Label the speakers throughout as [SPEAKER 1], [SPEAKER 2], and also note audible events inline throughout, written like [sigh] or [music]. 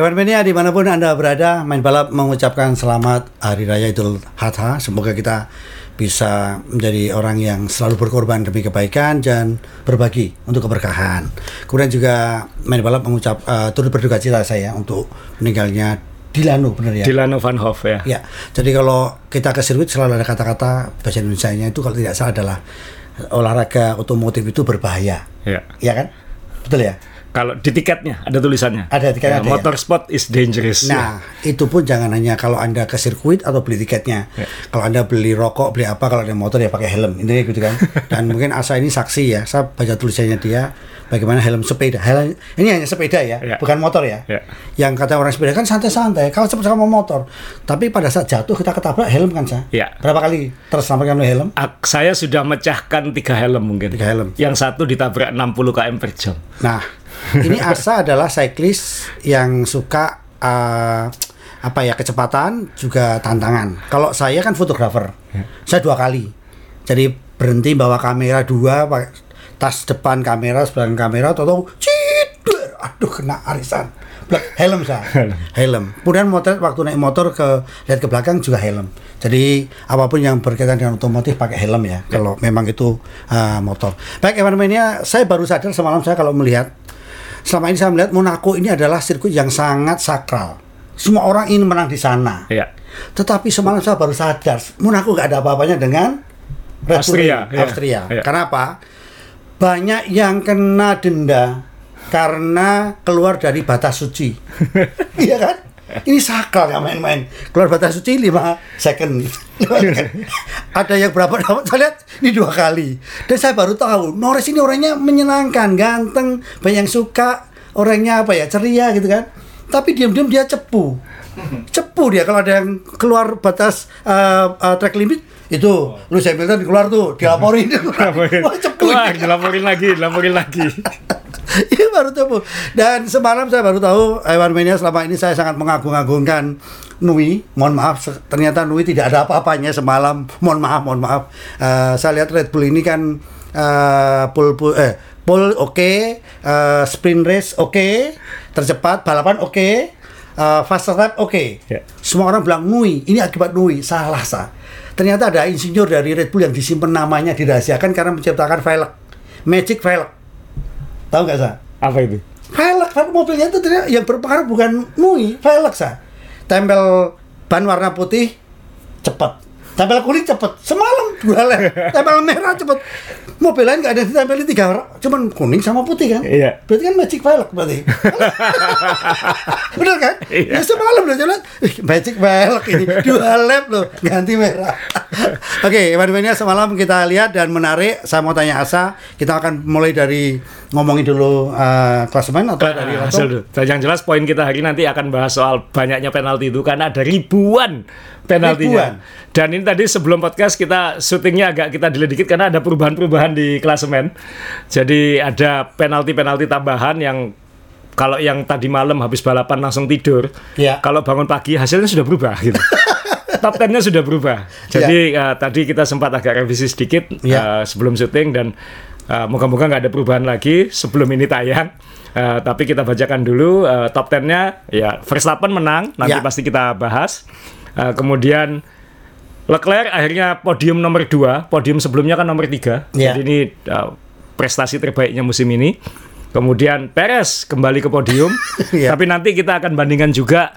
[SPEAKER 1] Ewan Mania di mana pun Anda berada, main balap mengucapkan selamat Hari Raya Idul Adha. Semoga kita bisa menjadi orang yang selalu berkorban demi kebaikan dan berbagi untuk keberkahan. Kemudian juga main balap mengucap uh, turut berduka cita saya untuk meninggalnya Dilano benar ya?
[SPEAKER 2] Dilano Van Hoff ya.
[SPEAKER 1] Ya. Jadi kalau kita ke sirkuit selalu ada kata-kata bahasa Indonesia-nya itu kalau tidak salah adalah olahraga otomotif itu berbahaya.
[SPEAKER 2] Ya.
[SPEAKER 1] Ya kan? Betul ya?
[SPEAKER 2] Kalau di tiketnya ada tulisannya.
[SPEAKER 1] Ada tiketnya.
[SPEAKER 2] Ya,
[SPEAKER 1] ada ya?
[SPEAKER 2] motorsport is dangerous.
[SPEAKER 1] Nah, itu pun jangan hanya kalau Anda ke sirkuit atau beli tiketnya.
[SPEAKER 2] Ya.
[SPEAKER 1] Kalau Anda beli rokok, beli apa, kalau ada motor ya pakai helm. Intinya gitu kan. [laughs] Dan mungkin Asa ini saksi ya. Saya baca tulisannya dia bagaimana helm sepeda. Helm ini hanya sepeda ya,
[SPEAKER 2] Ya.
[SPEAKER 1] bukan motor ya.
[SPEAKER 2] Ya.
[SPEAKER 1] Yang kata orang sepeda kan santai-santai, kalau cepat sama motor. Tapi pada saat jatuh kita ketabrak helm kan, Sa?
[SPEAKER 2] Ya.
[SPEAKER 1] Berapa kali terselamatkan oleh helm?
[SPEAKER 2] Ak- Saya sudah mecahkan tiga helm mungkin.
[SPEAKER 1] Tiga helm.
[SPEAKER 2] Yang satu ditabrak 60 km per jam.
[SPEAKER 1] Nah, ini Asa adalah cyclist yang suka uh, apa ya kecepatan juga tantangan. Kalau saya kan fotografer, saya dua kali. Jadi berhenti bawa kamera dua, tas depan kamera, belakang kamera, atau cider, aduh kena arisan. Helm saya, helm. Kemudian motor waktu naik motor ke lihat ke belakang juga helm. Jadi apa pun yang berkaitan dengan otomotif pakai helm ya. Kalau memang itu uh, motor. Baik, Evan Mania, saya baru sadar semalam saya kalau melihat selama ini saya melihat Monaco ini adalah sirkuit yang sangat sakral. Semua orang ingin menang di sana.
[SPEAKER 2] Ya.
[SPEAKER 1] Tetapi semalam saya baru sadar Monaco nggak ada apa-apanya dengan Red
[SPEAKER 2] Austria,
[SPEAKER 1] ini,
[SPEAKER 2] ya.
[SPEAKER 1] Austria.
[SPEAKER 2] Ya.
[SPEAKER 1] Kenapa? Banyak yang kena denda karena keluar dari batas suci. [laughs] Iya kan? Ini sakral ya main-main. Keluar batas suci 5 second. Lima second. [laughs] Ada yang berapa dapat? Saya lihat ini dua kali. Dan saya baru tahu Norris ini orangnya menyenangkan, ganteng, banyak yang suka, orangnya apa ya ceria gitu kan. Tapi diam-diam dia cepu. Cepu dia kalau ada yang keluar batas uh, uh, track limit itu Lewis Hamilton keluar tuh [laughs] dilaporin Wah, cepu
[SPEAKER 2] Wah, dilaporin lagi, dilaporin lagi. [laughs]
[SPEAKER 1] Ini baru tahu. Dan semalam saya baru tahu Iwan Mania selama ini saya sangat mengagung-agungkan Nui. Mohon maaf, ternyata Nui tidak ada apa-apanya semalam. Mohon maaf, mohon maaf. Eh, saya lihat Red Bull ini kan eh pole, pole- eh pole oke, eh, sprint race oke, tercepat balapan oke, eh, fast lap oke.
[SPEAKER 2] Ya.
[SPEAKER 1] Semua orang bilang Nui, ini akibat Nui. Salah sah. Ternyata ada insinyur dari Red Bull yang disimpan namanya dirahasiakan karena menciptakan velg, magic velg. Tahu nggak sah?
[SPEAKER 2] Apa itu?
[SPEAKER 1] velg kan mobilnya itu ternyata yang berpengaruh bukan Nui, velg sa. Tempel ban warna putih cepat. Tempel kuning cepat. Semalam dua lem. Tempel merah cepat. Mobil lain nggak ada ditempelin tiga orang, cuman kuning sama putih kan?
[SPEAKER 2] Iya.
[SPEAKER 1] Berarti kan magic velg berarti. [laughs] Bener kan?
[SPEAKER 2] Iya.
[SPEAKER 1] Ya semalam udah jalan, "Ih, magic velg ini dua lap loh ganti merah. [laughs] Oke, Evan Mania semalam kita lihat dan menarik. Saya mau tanya Asa, kita akan mulai dari ngomongin dulu uh, klasemen atau dari
[SPEAKER 2] Nah,
[SPEAKER 1] Roto?
[SPEAKER 2] hasil dulu. Dan yang jelas poin kita hari nanti akan bahas soal banyaknya penalti itu karena ada ribuan penaltinya.
[SPEAKER 1] Ribuan.
[SPEAKER 2] Dan ini tadi sebelum podcast kita syutingnya agak kita delay dikit karena ada perubahan-perubahan di klasemen. Jadi ada penalti-penalti tambahan yang kalau yang tadi malam habis balapan langsung tidur,
[SPEAKER 1] Iya.
[SPEAKER 2] kalau bangun pagi hasilnya sudah berubah gitu. [laughs] Top 10-nya sudah berubah. Jadi eh, tadi kita sempat agak revisi sedikit
[SPEAKER 1] Iya.
[SPEAKER 2] eh, sebelum syuting dan eh, moga-moga nggak ada perubahan lagi sebelum ini tayang. Eh, tapi kita bacakan dulu eh, top 10-nya. Ya, Verstappen menang, nanti
[SPEAKER 1] Ya.
[SPEAKER 2] pasti kita bahas. Eh, kemudian Leclerc akhirnya podium nomor 2, podium sebelumnya kan nomor 3.
[SPEAKER 1] Ya.
[SPEAKER 2] Jadi ini eh, prestasi terbaiknya musim ini. Kemudian Perez kembali ke podium. [laughs]
[SPEAKER 1] Ya.
[SPEAKER 2] Tapi nanti kita akan bandingkan juga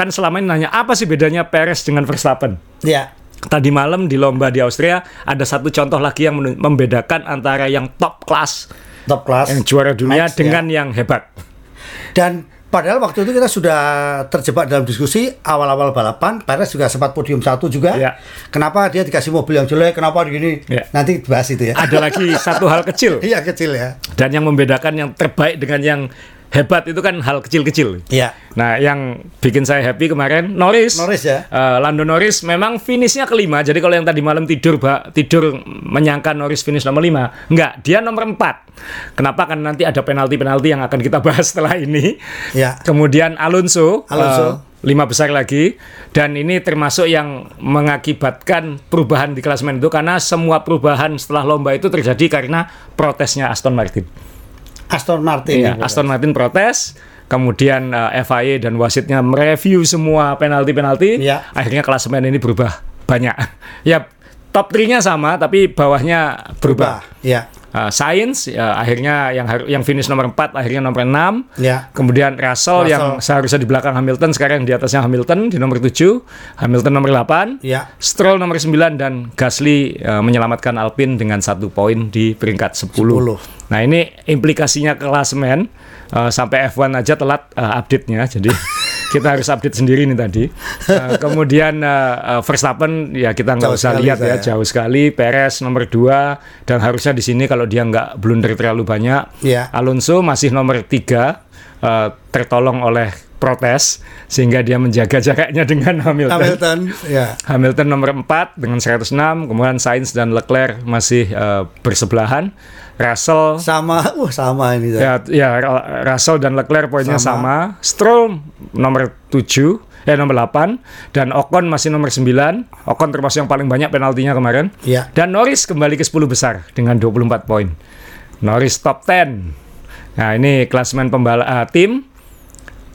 [SPEAKER 2] kan selama ini nanya apa sih bedanya Perez dengan Verstappen?
[SPEAKER 1] Ya.
[SPEAKER 2] Tadi malam di lomba di Austria ada satu contoh lagi yang membedakan antara yang top class
[SPEAKER 1] Top class.
[SPEAKER 2] yang juara dunia
[SPEAKER 1] Max, ya.
[SPEAKER 2] dengan yang hebat.
[SPEAKER 1] Dan padahal waktu itu kita sudah terjebak dalam diskusi awal-awal balapan. Perez juga sempat podium satu juga.
[SPEAKER 2] Ya.
[SPEAKER 1] Kenapa dia dikasih mobil yang jelek? Kenapa begini?
[SPEAKER 2] Ya.
[SPEAKER 1] Nanti bahas itu ya.
[SPEAKER 2] Ada lagi satu hal kecil [laughs]
[SPEAKER 1] Iya kecil ya.
[SPEAKER 2] dan yang membedakan yang terbaik dengan yang hebat itu kan hal kecil-kecil.
[SPEAKER 1] Iya.
[SPEAKER 2] Nah, yang bikin saya happy kemarin Norris.
[SPEAKER 1] Norris ya.
[SPEAKER 2] Eh, Lando Norris memang finishnya kelima. Jadi kalau yang tadi malam tidur Pak, tidur menyangka Norris finish nomor lima, enggak, dia nomor empat. Kenapa? Kan nanti ada penalti-penalti yang akan kita [laughs] bahas setelah ini.
[SPEAKER 1] Ya.
[SPEAKER 2] Kemudian Alonso,
[SPEAKER 1] Alonso.
[SPEAKER 2] eh, lima besar lagi dan ini termasuk yang mengakibatkan perubahan di klasemen itu karena semua perubahan setelah lomba itu terjadi karena protesnya Aston Martin.
[SPEAKER 1] Aston Martin.
[SPEAKER 2] Iya,
[SPEAKER 1] ya,
[SPEAKER 2] Aston Martin protes kemudian eh, FIA dan wasitnya mereview semua penalti-penalti,
[SPEAKER 1] Iya.
[SPEAKER 2] akhirnya klasemen ini berubah banyak. [laughs] ya top 3-nya sama tapi bawahnya berubah.
[SPEAKER 1] Berubah. Ya.
[SPEAKER 2] Uh, Science ya, akhirnya yang yang finish nomor 4 akhirnya nomor 6.
[SPEAKER 1] Ya.
[SPEAKER 2] Kemudian Russell,
[SPEAKER 1] Russell.
[SPEAKER 2] yang seharusnya di belakang Hamilton sekarang di atasnya Hamilton di nomor 7, Hamilton nomor 8.
[SPEAKER 1] Ya.
[SPEAKER 2] Stroll nomor 9 dan Gasly uh, menyelamatkan Alpine dengan satu poin di peringkat 10.
[SPEAKER 1] 10.
[SPEAKER 2] Nah, ini implikasinya klasemen uh, sampai F1 aja telat uh, update-nya. Jadi [laughs] kita harus update sendiri nih tadi. Uh, kemudian uh, uh, Verstappen ya kita nggak usah lihat ya
[SPEAKER 1] saya.
[SPEAKER 2] jauh sekali. Perez nomor 2 dan harusnya di sini kalau dia nggak blunder terlalu banyak.
[SPEAKER 1] Iya.
[SPEAKER 2] Alonso masih nomor 3 uh, tertolong oleh protes sehingga dia menjaga jaraknya dengan Hamilton.
[SPEAKER 1] Hamilton. Ya.
[SPEAKER 2] Hamilton nomor 4 dengan 106, kemudian Sainz dan Leclerc masih eh, bersebelahan. Russell
[SPEAKER 1] Sama. Wah, sama ini.
[SPEAKER 2] ya ya Russell dan Leclerc poinnya
[SPEAKER 1] Sama.
[SPEAKER 2] sama. Stroll nomor 7 eh nomor 8 dan Ocon masih nomor 9. Ocon termasuk yang paling banyak penaltinya kemarin.
[SPEAKER 1] Ya.
[SPEAKER 2] Dan Norris kembali ke 10 besar dengan 24 poin. Norris top 10. Nah, ini klasemen pembalap eh, tim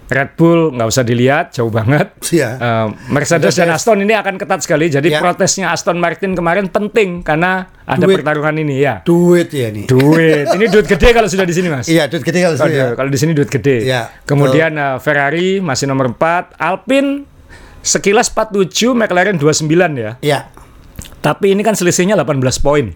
[SPEAKER 2] Red Bull nggak usah dilihat jauh banget.
[SPEAKER 1] Iya.
[SPEAKER 2] Eh, Mercedes dan Aston ini akan ketat sekali. Jadi
[SPEAKER 1] Ya.
[SPEAKER 2] protesnya Aston Martin kemarin penting karena ada
[SPEAKER 1] Duit.
[SPEAKER 2] pertarungan ini ya.
[SPEAKER 1] Duit ya nih.
[SPEAKER 2] Duit. Ini duit gede kalau sudah di sini, Mas.
[SPEAKER 1] Iya, duit gede kalau ya.
[SPEAKER 2] kalau di sini duit gede.
[SPEAKER 1] Iya,
[SPEAKER 2] Kemudian eh, Ferrari masih nomor 4, Alpine sekilas 47, McLaren 29 ya.
[SPEAKER 1] Iya.
[SPEAKER 2] Tapi ini kan selisihnya 18 poin.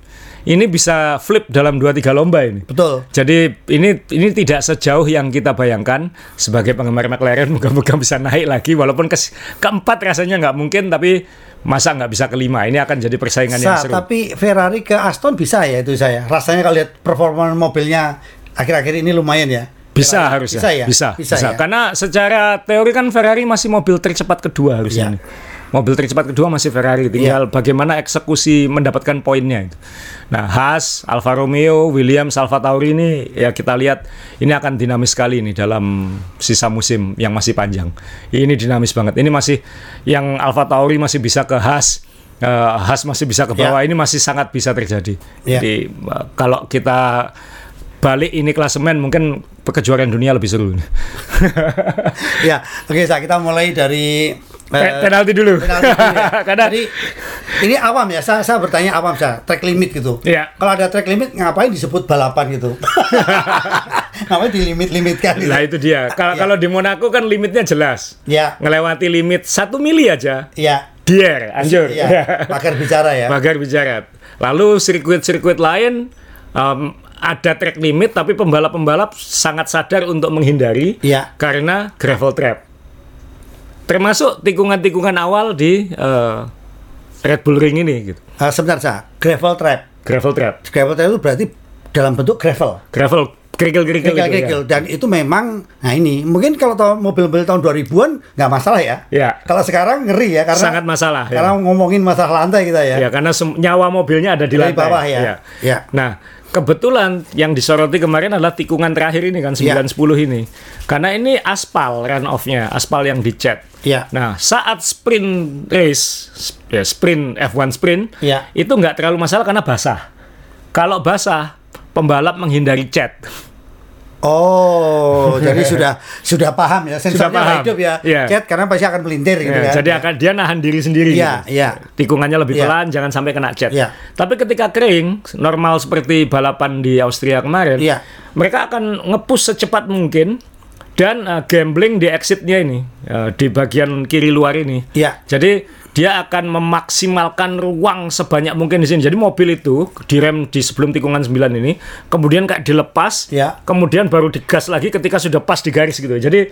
[SPEAKER 2] Ini bisa flip dalam 2-3 lomba ini.
[SPEAKER 1] Betul.
[SPEAKER 2] Jadi ini ini tidak sejauh yang kita bayangkan sebagai penggemar McLaren [laughs] moga-moga bisa naik lagi walaupun ke keempat rasanya nggak mungkin tapi masa nggak bisa kelima ini akan jadi persaingan yang
[SPEAKER 1] Sa,
[SPEAKER 2] seru.
[SPEAKER 1] tapi Ferrari ke Aston bisa ya itu saya. Rasanya kalau lihat performa mobilnya akhir-akhir ini lumayan ya.
[SPEAKER 2] Bisa
[SPEAKER 1] Ferrari.
[SPEAKER 2] harusnya.
[SPEAKER 1] Bisa ya.
[SPEAKER 2] Bisa,
[SPEAKER 1] Bisa,
[SPEAKER 2] bisa.
[SPEAKER 1] ya?
[SPEAKER 2] Karena secara teori kan Ferrari masih mobil tercepat kedua harusnya.
[SPEAKER 1] Iya.
[SPEAKER 2] nih. Mobil tercepat kedua masih Ferrari, tinggal bagaimana eksekusi mendapatkan poinnya itu. Nah, Haas, Alfa Romeo, Williams, Alfa Tauri ini ya kita lihat ini akan dinamis sekali nih dalam sisa musim yang masih panjang. Ini dinamis banget. Ini masih yang Alfa Tauri masih bisa ke Haas, eh, Haas masih bisa ke bawah. Ini masih sangat bisa terjadi.
[SPEAKER 1] Ya.
[SPEAKER 2] Jadi eh, kalau kita balik ini klasemen mungkin kejuaraan dunia lebih seru. [laughs]
[SPEAKER 1] ya, oke Sa, kita mulai dari eh,
[SPEAKER 2] penalti dulu.
[SPEAKER 1] penalti dulu ya. [laughs]
[SPEAKER 2] Karena
[SPEAKER 1] Jadi ini awam ya, saya, saya bertanya awam saya, track limit gitu.
[SPEAKER 2] Iya.
[SPEAKER 1] Kalau ada track limit ngapain disebut balapan gitu? [laughs] ngapain dilimit-limitkan gitu?
[SPEAKER 2] Lah itu dia. Kalau
[SPEAKER 1] Ya.
[SPEAKER 2] kalau di Monaco kan limitnya jelas.
[SPEAKER 1] Ya,
[SPEAKER 2] Ngelewati limit satu mili aja.
[SPEAKER 1] ya,
[SPEAKER 2] Dier, anjur.
[SPEAKER 1] ya, pagar bicara ya.
[SPEAKER 2] Pagar bicara. Lalu sirkuit-sirkuit lain em, ada track limit tapi pembalap-pembalap sangat sadar untuk menghindari
[SPEAKER 1] Iya.
[SPEAKER 2] karena gravel trap. Termasuk tikungan-tikungan awal di eh, Red Bull Ring ini gitu.
[SPEAKER 1] Ah, sebentar Sa, gravel trap.
[SPEAKER 2] Gravel trap.
[SPEAKER 1] Gravel trap itu berarti dalam bentuk gravel.
[SPEAKER 2] Gravel kerikil-kerikil itu ya.
[SPEAKER 1] Kerikil-kerikil dan itu memang nah ini mungkin kalau tahun mobil-mobil tahun 2000-an nggak masalah ya.
[SPEAKER 2] Ya.
[SPEAKER 1] Kalau sekarang ngeri ya karena
[SPEAKER 2] Sangat masalah, ya.
[SPEAKER 1] Karena ngomongin masalah lantai kita ya.
[SPEAKER 2] Ya, karena nyawa mobilnya ada di
[SPEAKER 1] Dari
[SPEAKER 2] lantai.
[SPEAKER 1] bawah ya.
[SPEAKER 2] Iya.
[SPEAKER 1] Ya.
[SPEAKER 2] Nah, kebetulan yang disoroti kemarin adalah tikungan terakhir ini kan 910 ini. Karena ini aspal run off-nya, aspal yang dicat.
[SPEAKER 1] Iya.
[SPEAKER 2] Nah, saat sprint race, ya sprint F1 sprint,
[SPEAKER 1] Iya.
[SPEAKER 2] itu nggak terlalu masalah karena basah. Kalau basah, pembalap menghindari cat.
[SPEAKER 1] Oh, [laughs] jadi sudah sudah paham ya sensornya
[SPEAKER 2] paham.
[SPEAKER 1] hidup ya.
[SPEAKER 2] Iya.
[SPEAKER 1] Cat karena pasti akan melintir gitu
[SPEAKER 2] Ya,
[SPEAKER 1] kan.
[SPEAKER 2] jadi akan dia nahan diri sendiri.
[SPEAKER 1] Iya,
[SPEAKER 2] gitu.
[SPEAKER 1] iya.
[SPEAKER 2] Tikungannya lebih
[SPEAKER 1] Iya.
[SPEAKER 2] pelan, jangan sampai kena jet.
[SPEAKER 1] Iya.
[SPEAKER 2] Tapi ketika kering, normal seperti balapan di Austria kemarin,
[SPEAKER 1] Iya.
[SPEAKER 2] mereka akan ngepush secepat mungkin dan uh, gambling di exitnya ini uh, di bagian kiri luar ini.
[SPEAKER 1] Iya.
[SPEAKER 2] Jadi dia akan memaksimalkan ruang sebanyak mungkin di sini. Jadi mobil itu direm di sebelum tikungan 9 ini, kemudian kayak dilepas,
[SPEAKER 1] Iya.
[SPEAKER 2] kemudian baru digas lagi ketika sudah pas di garis gitu. Jadi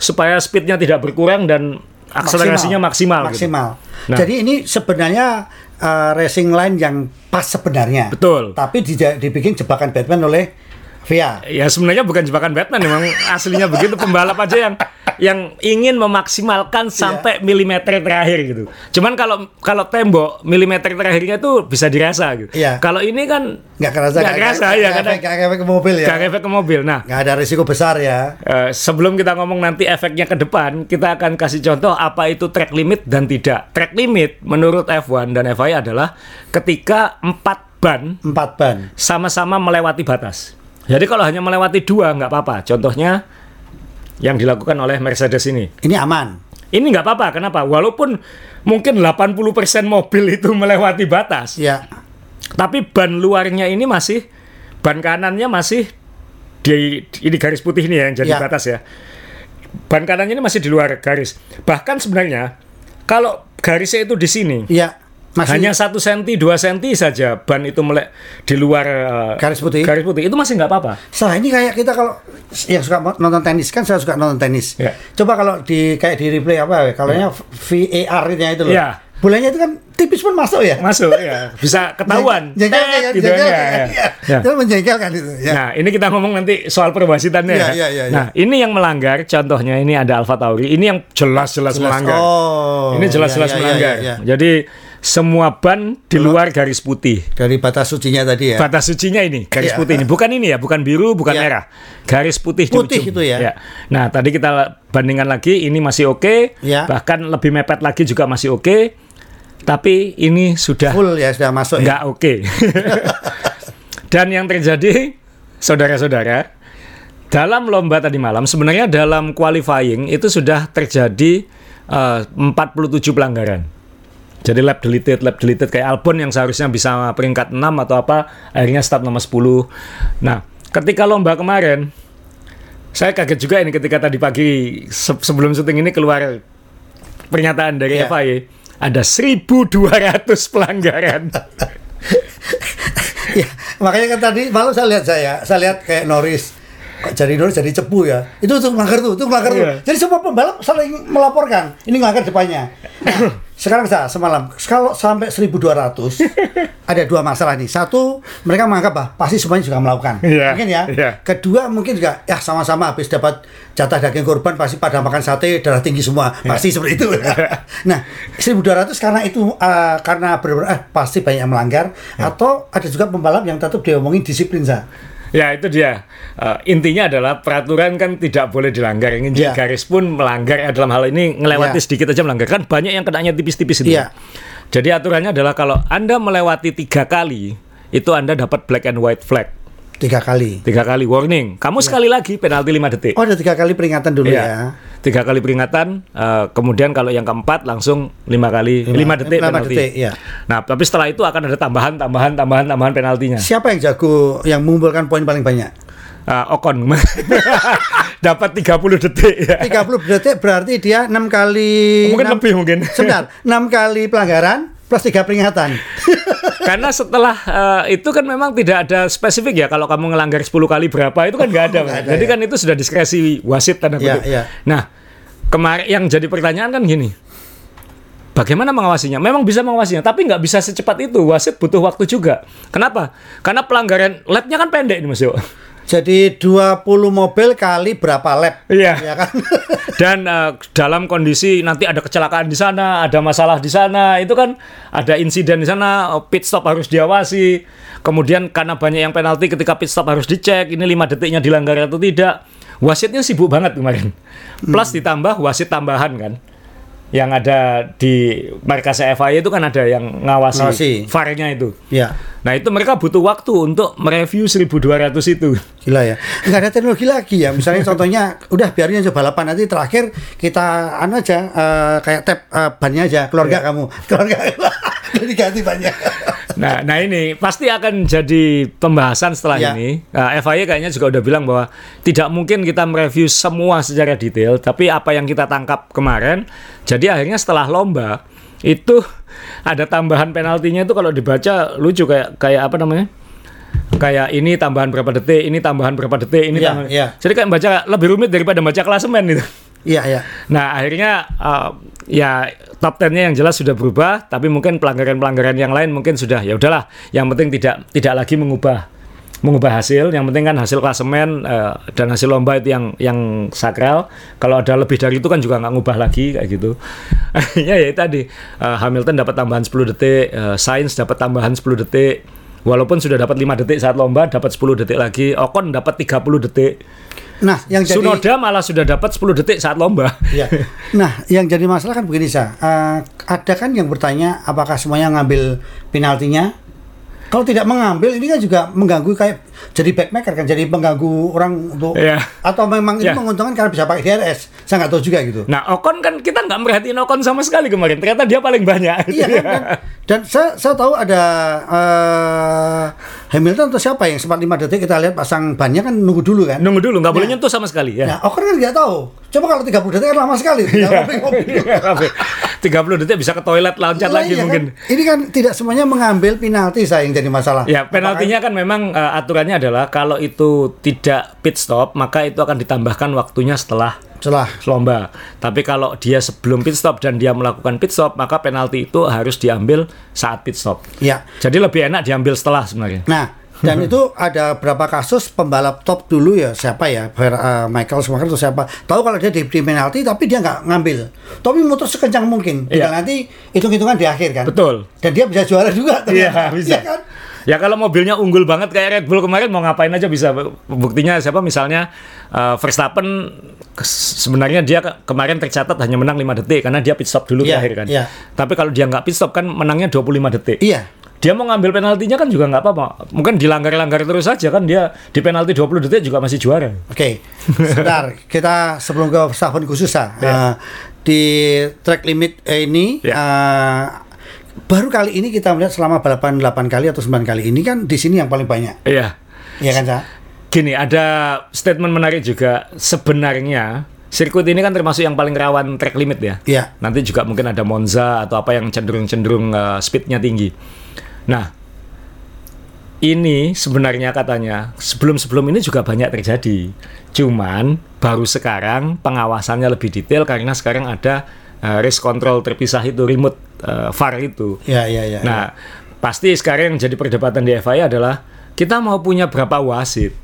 [SPEAKER 2] supaya speednya tidak berkurang dan akselerasinya maksimal. gitu.
[SPEAKER 1] Maksimal.
[SPEAKER 2] Nah.
[SPEAKER 1] Jadi ini sebenarnya uh, racing line yang pas sebenarnya.
[SPEAKER 2] Betul.
[SPEAKER 1] Tapi dibikin jebakan Batman oleh VIA.
[SPEAKER 2] Ya sebenarnya bukan jebakan Batman, memang aslinya begitu pembalap aja yang yang ingin memaksimalkan sampai milimeter terakhir gitu. Cuman kalau kalau tembok milimeter terakhirnya itu bisa dirasa gitu.
[SPEAKER 1] Iya.
[SPEAKER 2] Kalau ini kan
[SPEAKER 1] Nggak kerasa.
[SPEAKER 2] nggak kerasa ya karena
[SPEAKER 1] Nggak efek ke mobil ya.
[SPEAKER 2] nggak efek ke mobil. Nah,
[SPEAKER 1] Nggak ada risiko besar ya.
[SPEAKER 2] eh, sebelum kita ngomong nanti efeknya ke depan, kita akan kasih contoh apa itu track limit dan tidak. Track limit menurut F1 dan FIA adalah ketika empat ban
[SPEAKER 1] Empat ban.
[SPEAKER 2] sama-sama melewati batas. Jadi kalau hanya melewati dua nggak apa-apa. Contohnya yang dilakukan oleh Mercedes ini.
[SPEAKER 1] Ini aman.
[SPEAKER 2] Ini nggak apa-apa, kenapa? Walaupun mungkin 80% mobil itu melewati batas,
[SPEAKER 1] Ya.
[SPEAKER 2] tapi ban luarnya ini masih ban kanannya masih di ini garis putih ini ya yang jadi
[SPEAKER 1] Ya.
[SPEAKER 2] batas ya. Ban kanannya ini masih di luar garis. Bahkan sebenarnya kalau garisnya itu di sini,
[SPEAKER 1] Ya. Masih
[SPEAKER 2] hanya satu senti, dua senti saja ban itu melek di luar uh,
[SPEAKER 1] Garis putih.
[SPEAKER 2] Garis putih itu masih nggak apa-apa.
[SPEAKER 1] Salah ini kayak kita kalau yang suka nonton tenis kan saya suka nonton tenis.
[SPEAKER 2] Ya.
[SPEAKER 1] Coba kalau di kayak di replay apa ya? Kalau nya VAR itu loh.
[SPEAKER 2] Ya.
[SPEAKER 1] Bolanya itu kan tipis pun masuk ya.
[SPEAKER 2] Masuk ya, bisa [laughs] ketahuan.
[SPEAKER 1] Jengkel
[SPEAKER 2] Tet,
[SPEAKER 1] kan,
[SPEAKER 2] gitu
[SPEAKER 1] jengkel
[SPEAKER 2] ya,
[SPEAKER 1] kan.
[SPEAKER 2] ya. Ya.
[SPEAKER 1] Itu menjengkelkan itu. Ya.
[SPEAKER 2] Nah, ini kita ngomong nanti soal perwasitannya. Ya.
[SPEAKER 1] iya, iya, iya.
[SPEAKER 2] Nah, ini yang melanggar, contohnya ini ada Alfa Tauri. Ini yang jelas-jelas melanggar.
[SPEAKER 1] Oh.
[SPEAKER 2] ini jelas-jelas
[SPEAKER 1] ya, ya,
[SPEAKER 2] melanggar.
[SPEAKER 1] ya, ya.
[SPEAKER 2] Jadi semua ban di luar garis putih.
[SPEAKER 1] Dari batas sucinya tadi ya.
[SPEAKER 2] Batas sucinya ini, garis
[SPEAKER 1] Iya.
[SPEAKER 2] putih ini. Bukan ini ya, bukan biru, bukan
[SPEAKER 1] Iya.
[SPEAKER 2] merah. Garis putih di
[SPEAKER 1] Putih
[SPEAKER 2] ujung.
[SPEAKER 1] itu ya.
[SPEAKER 2] Nah, tadi kita bandingkan lagi, ini masih oke.
[SPEAKER 1] Iya.
[SPEAKER 2] Bahkan lebih mepet lagi juga masih oke. Tapi ini sudah
[SPEAKER 1] Full ya sudah masuk ya.
[SPEAKER 2] nggak oke. [laughs] Dan yang terjadi, saudara-saudara, dalam lomba tadi malam, sebenarnya dalam qualifying itu sudah terjadi eh, 47 pelanggaran. Jadi lap deleted, lap deleted kayak Albon yang seharusnya bisa peringkat 6 atau apa, akhirnya start nomor 10. Nah, ketika lomba kemarin, saya kaget juga ini ketika tadi pagi se- sebelum syuting ini keluar pernyataan dari
[SPEAKER 1] Iya.
[SPEAKER 2] FIA ada 1200 pelanggaran. [laughs]
[SPEAKER 1] ya, makanya kan tadi malam saya lihat saya, saya lihat kayak Norris jadi Norris jadi cepu ya. Itu tuh melanggar tuh, itu melanggar tuh.
[SPEAKER 2] Iya.
[SPEAKER 1] Jadi semua pembalap saling melaporkan. Ini melanggar depannya. Nah, [coughs] sekarang saya semalam kalau sampai 1200 [coughs] ada dua masalah nih. Satu, mereka menganggap bah, pasti semuanya juga melakukan.
[SPEAKER 2] Iya,
[SPEAKER 1] Mungkin ya.
[SPEAKER 2] iya.
[SPEAKER 1] Kedua, mungkin juga ya sama-sama habis dapat jatah daging korban pasti pada makan sate darah tinggi semua.
[SPEAKER 2] Iya.
[SPEAKER 1] Pasti seperti itu. [laughs] nah, 1200 karena itu eh, karena benar-benar eh, pasti banyak yang melanggar
[SPEAKER 2] Iya.
[SPEAKER 1] atau ada juga pembalap yang tetap diomongin disiplin sa.
[SPEAKER 2] Ya itu dia. Eh, intinya adalah peraturan kan tidak boleh dilanggar. Injek
[SPEAKER 1] Iya.
[SPEAKER 2] garis pun melanggar ya, dalam hal ini ngelewati
[SPEAKER 1] Iya.
[SPEAKER 2] sedikit aja melanggar. Kan banyak yang kenanya tipis-tipis itu.
[SPEAKER 1] Iya.
[SPEAKER 2] Jadi aturannya adalah kalau anda melewati tiga kali itu anda dapat black and white flag.
[SPEAKER 1] Tiga kali.
[SPEAKER 2] Tiga kali warning. Kamu sekali lagi penalti 5 detik.
[SPEAKER 1] Oh ada tiga kali peringatan dulu
[SPEAKER 2] Iya.
[SPEAKER 1] ya.
[SPEAKER 2] Tiga kali peringatan, eh, kemudian kalau yang keempat langsung lima kali, lima, detik
[SPEAKER 1] lima
[SPEAKER 2] penalti.
[SPEAKER 1] detik, iya.
[SPEAKER 2] Nah, tapi setelah itu akan ada tambahan, tambahan, tambahan, tambahan penaltinya.
[SPEAKER 1] Siapa yang jago yang mengumpulkan poin paling banyak?
[SPEAKER 2] Ah, Ocon [laughs] dapat 30 detik ya.
[SPEAKER 1] 30 detik berarti dia enam kali.
[SPEAKER 2] Mungkin
[SPEAKER 1] enam-
[SPEAKER 2] lebih mungkin.
[SPEAKER 1] Sebentar, enam kali pelanggaran plus tiga peringatan. [laughs]
[SPEAKER 2] Karena setelah eh, itu kan memang tidak ada spesifik ya kalau kamu ngelanggar 10 kali berapa itu kan nggak ada.
[SPEAKER 1] Nggak
[SPEAKER 2] Mas.
[SPEAKER 1] ada,
[SPEAKER 2] Jadi
[SPEAKER 1] ya.
[SPEAKER 2] kan itu sudah diskresi wasit tanda
[SPEAKER 1] Iya,
[SPEAKER 2] kutip.
[SPEAKER 1] iya.
[SPEAKER 2] Nah, kemarin yang jadi pertanyaan kan gini. Bagaimana mengawasinya? Memang bisa mengawasinya, tapi nggak bisa secepat itu. Wasit butuh waktu juga. Kenapa? Karena pelanggaran lapnya kan pendek nih Mas Yo.
[SPEAKER 1] Jadi 20 mobil kali berapa lap?
[SPEAKER 2] Iya.
[SPEAKER 1] Ya kan? [laughs]
[SPEAKER 2] Dan eh, dalam kondisi nanti ada kecelakaan di sana, ada masalah di sana, itu kan ada insiden di sana, eh, pit stop harus diawasi. Kemudian karena banyak yang penalti ketika pit stop harus dicek, ini lima detiknya dilanggar atau tidak. Wasitnya sibuk banget kemarin. Plus ditambah wasit tambahan kan. Yang ada di markas FIA itu kan ada yang ngawasi,
[SPEAKER 1] Ngawasi.
[SPEAKER 2] VAR-nya itu.
[SPEAKER 1] ya.
[SPEAKER 2] Nah, itu mereka butuh waktu untuk mereview 1200 itu.
[SPEAKER 1] Gila ya. Nggak ada teknologi lagi ya. Misalnya [laughs] contohnya udah biarin aja balapan nanti terakhir kita anu aja eh, kayak tap eh, bannya aja keluarga
[SPEAKER 2] Iya.
[SPEAKER 1] kamu. [laughs] Keluarga [laughs] Jadi ganti bannya.
[SPEAKER 2] Nah, nah ini pasti akan jadi pembahasan setelah
[SPEAKER 1] Ya.
[SPEAKER 2] ini. Nah, FIA kayaknya juga udah bilang bahwa tidak mungkin kita mereview semua secara detail, tapi apa yang kita tangkap kemarin, jadi akhirnya setelah lomba itu ada tambahan penaltinya itu kalau dibaca lucu kayak kayak apa namanya? Kayak ini tambahan berapa detik, ini tambahan berapa detik, ini
[SPEAKER 1] Iya,
[SPEAKER 2] tambahan.
[SPEAKER 1] iya.
[SPEAKER 2] Jadi kayak baca lebih rumit daripada baca klasemen itu.
[SPEAKER 1] Iya, iya.
[SPEAKER 2] Nah akhirnya uh, ya top 10-nya yang jelas sudah berubah, tapi mungkin pelanggaran-pelanggaran yang lain mungkin sudah ya udahlah. Yang penting tidak tidak lagi mengubah mengubah hasil. Yang penting kan hasil klasemen uh, dan hasil lomba itu yang yang sakral. Kalau ada lebih dari itu kan juga nggak ngubah lagi kayak gitu. [laughs] Akhirnya ya tadi uh, Hamilton dapat tambahan 10 detik, uh, Sainz dapat tambahan 10 detik. Walaupun sudah dapat 5 detik saat lomba, dapat 10 detik lagi. Ocon dapat 30 detik.
[SPEAKER 1] Nah, yang jadi
[SPEAKER 2] Sunoda malah sudah dapat 10 detik saat lomba.
[SPEAKER 1] Ya. Nah, yang jadi masalah kan begini sa, Eh, ada kan yang bertanya apakah semuanya ngambil penaltinya? Kalau tidak mengambil ini kan juga mengganggu kayak jadi backmaker kan, jadi mengganggu orang untuk
[SPEAKER 2] Iya.
[SPEAKER 1] atau memang ini
[SPEAKER 2] Iya.
[SPEAKER 1] menguntungkan karena bisa pakai DRS. Saya nggak tahu juga gitu.
[SPEAKER 2] Nah, Ocon kan kita nggak merhatiin Ocon sama sekali kemarin. Ternyata dia paling banyak.
[SPEAKER 1] Iya kan, kan? Dan saya saya tahu ada eh, Hamilton atau siapa yang sempat 5 detik kita lihat pasang bannya kan nunggu dulu kan.
[SPEAKER 2] Nunggu dulu, nggak boleh
[SPEAKER 1] Nah.
[SPEAKER 2] nyentuh sama sekali ya.
[SPEAKER 1] Nah, Ocon kan nggak tahu. Coba kalau 30 detik kan lama sekali.
[SPEAKER 2] Iya.
[SPEAKER 1] ngopi-ngopi.
[SPEAKER 2] Sampai 30 detik bisa ke toilet loncat
[SPEAKER 1] Lah,
[SPEAKER 2] lagi
[SPEAKER 1] iya
[SPEAKER 2] mungkin.
[SPEAKER 1] kan? Ini kan tidak semuanya mengambil penalti saya yang jadi masalah.
[SPEAKER 2] Ya, penaltinya kan memang eh, aturannya adalah kalau itu tidak pit stop, maka itu akan ditambahkan waktunya setelah
[SPEAKER 1] Setelah
[SPEAKER 2] lomba. Tapi kalau dia sebelum pit stop dan dia melakukan pit stop, maka penalti itu harus diambil saat pit stop.
[SPEAKER 1] ya.
[SPEAKER 2] Jadi lebih enak diambil setelah sebenarnya.
[SPEAKER 1] Nah, dan itu ada berapa kasus pembalap top dulu ya siapa ya eh, Michael Schumacher atau siapa tahu kalau dia diberi penalti tapi dia nggak ngambil tapi muter sekencang mungkin
[SPEAKER 2] Iya.
[SPEAKER 1] nanti hitung-hitungan di akhir kan
[SPEAKER 2] Betul.
[SPEAKER 1] dan dia bisa juara juga
[SPEAKER 2] Iya, bisa.
[SPEAKER 1] Iya kan
[SPEAKER 2] Ya kalau mobilnya unggul banget kayak Red Bull kemarin mau ngapain aja bisa. Buktinya siapa misalnya eh, Verstappen sebenarnya dia ke- kemarin tercatat hanya menang 5 detik karena dia pit stop dulu
[SPEAKER 1] Iya,
[SPEAKER 2] terakhir kan.
[SPEAKER 1] iya.
[SPEAKER 2] Tapi kalau dia nggak pit stop kan menangnya 25 detik.
[SPEAKER 1] iya
[SPEAKER 2] Dia mau ngambil penaltinya kan juga nggak apa-apa. Mungkin dilanggar-langgar terus saja kan dia di penalti 20 detik juga masih juara.
[SPEAKER 1] Oke, sebentar. [laughs] Kita sebelum ke Verstappen khusus ah,
[SPEAKER 2] Ya.
[SPEAKER 1] eh, di track limit eh, ini
[SPEAKER 2] Ya.
[SPEAKER 1] eh, baru kali ini kita melihat selama balapan 8 kali atau 9 kali ini kan di sini yang paling banyak.
[SPEAKER 2] Iya.
[SPEAKER 1] Iya kan, Sa?
[SPEAKER 2] Gini, ada statement menarik juga. Sebenarnya sirkuit ini kan termasuk yang paling rawan track limit ya.
[SPEAKER 1] Iya.
[SPEAKER 2] Nanti juga mungkin ada Monza atau apa yang cenderung-cenderung uh, speednya tinggi. Nah, ini sebenarnya katanya sebelum-sebelum ini juga banyak terjadi. Cuman baru sekarang pengawasannya lebih detail karena sekarang ada uh, race control terpisah itu remote uh, VAR itu.
[SPEAKER 1] Iya, iya, iya.
[SPEAKER 2] Nah, pasti sekarang yang jadi perdebatan di FIA adalah kita mau punya berapa wasit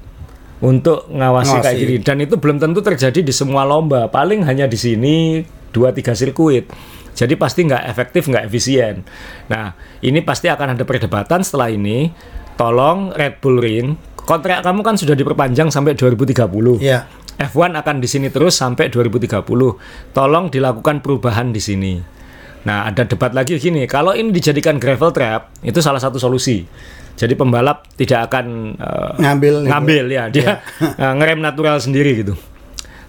[SPEAKER 2] untuk ngawasi kayak gini dan itu belum tentu terjadi di semua lomba. Paling hanya di sini dua tiga sirkuit. Jadi pasti nggak efektif, nggak efisien. Nah, ini pasti akan ada perdebatan setelah ini. Tolong Red Bull Ring, kontrak kamu kan sudah diperpanjang sampai 2030.
[SPEAKER 1] Iya.
[SPEAKER 2] F1 akan di sini terus sampai 2030. Tolong dilakukan perubahan di sini. Nah, ada debat lagi gini, kalau ini dijadikan gravel trap, itu salah satu solusi. Jadi pembalap tidak akan eh,
[SPEAKER 1] Ngambil
[SPEAKER 2] ngambil ya, dia [laughs] eh, ngerem natural sendiri gitu.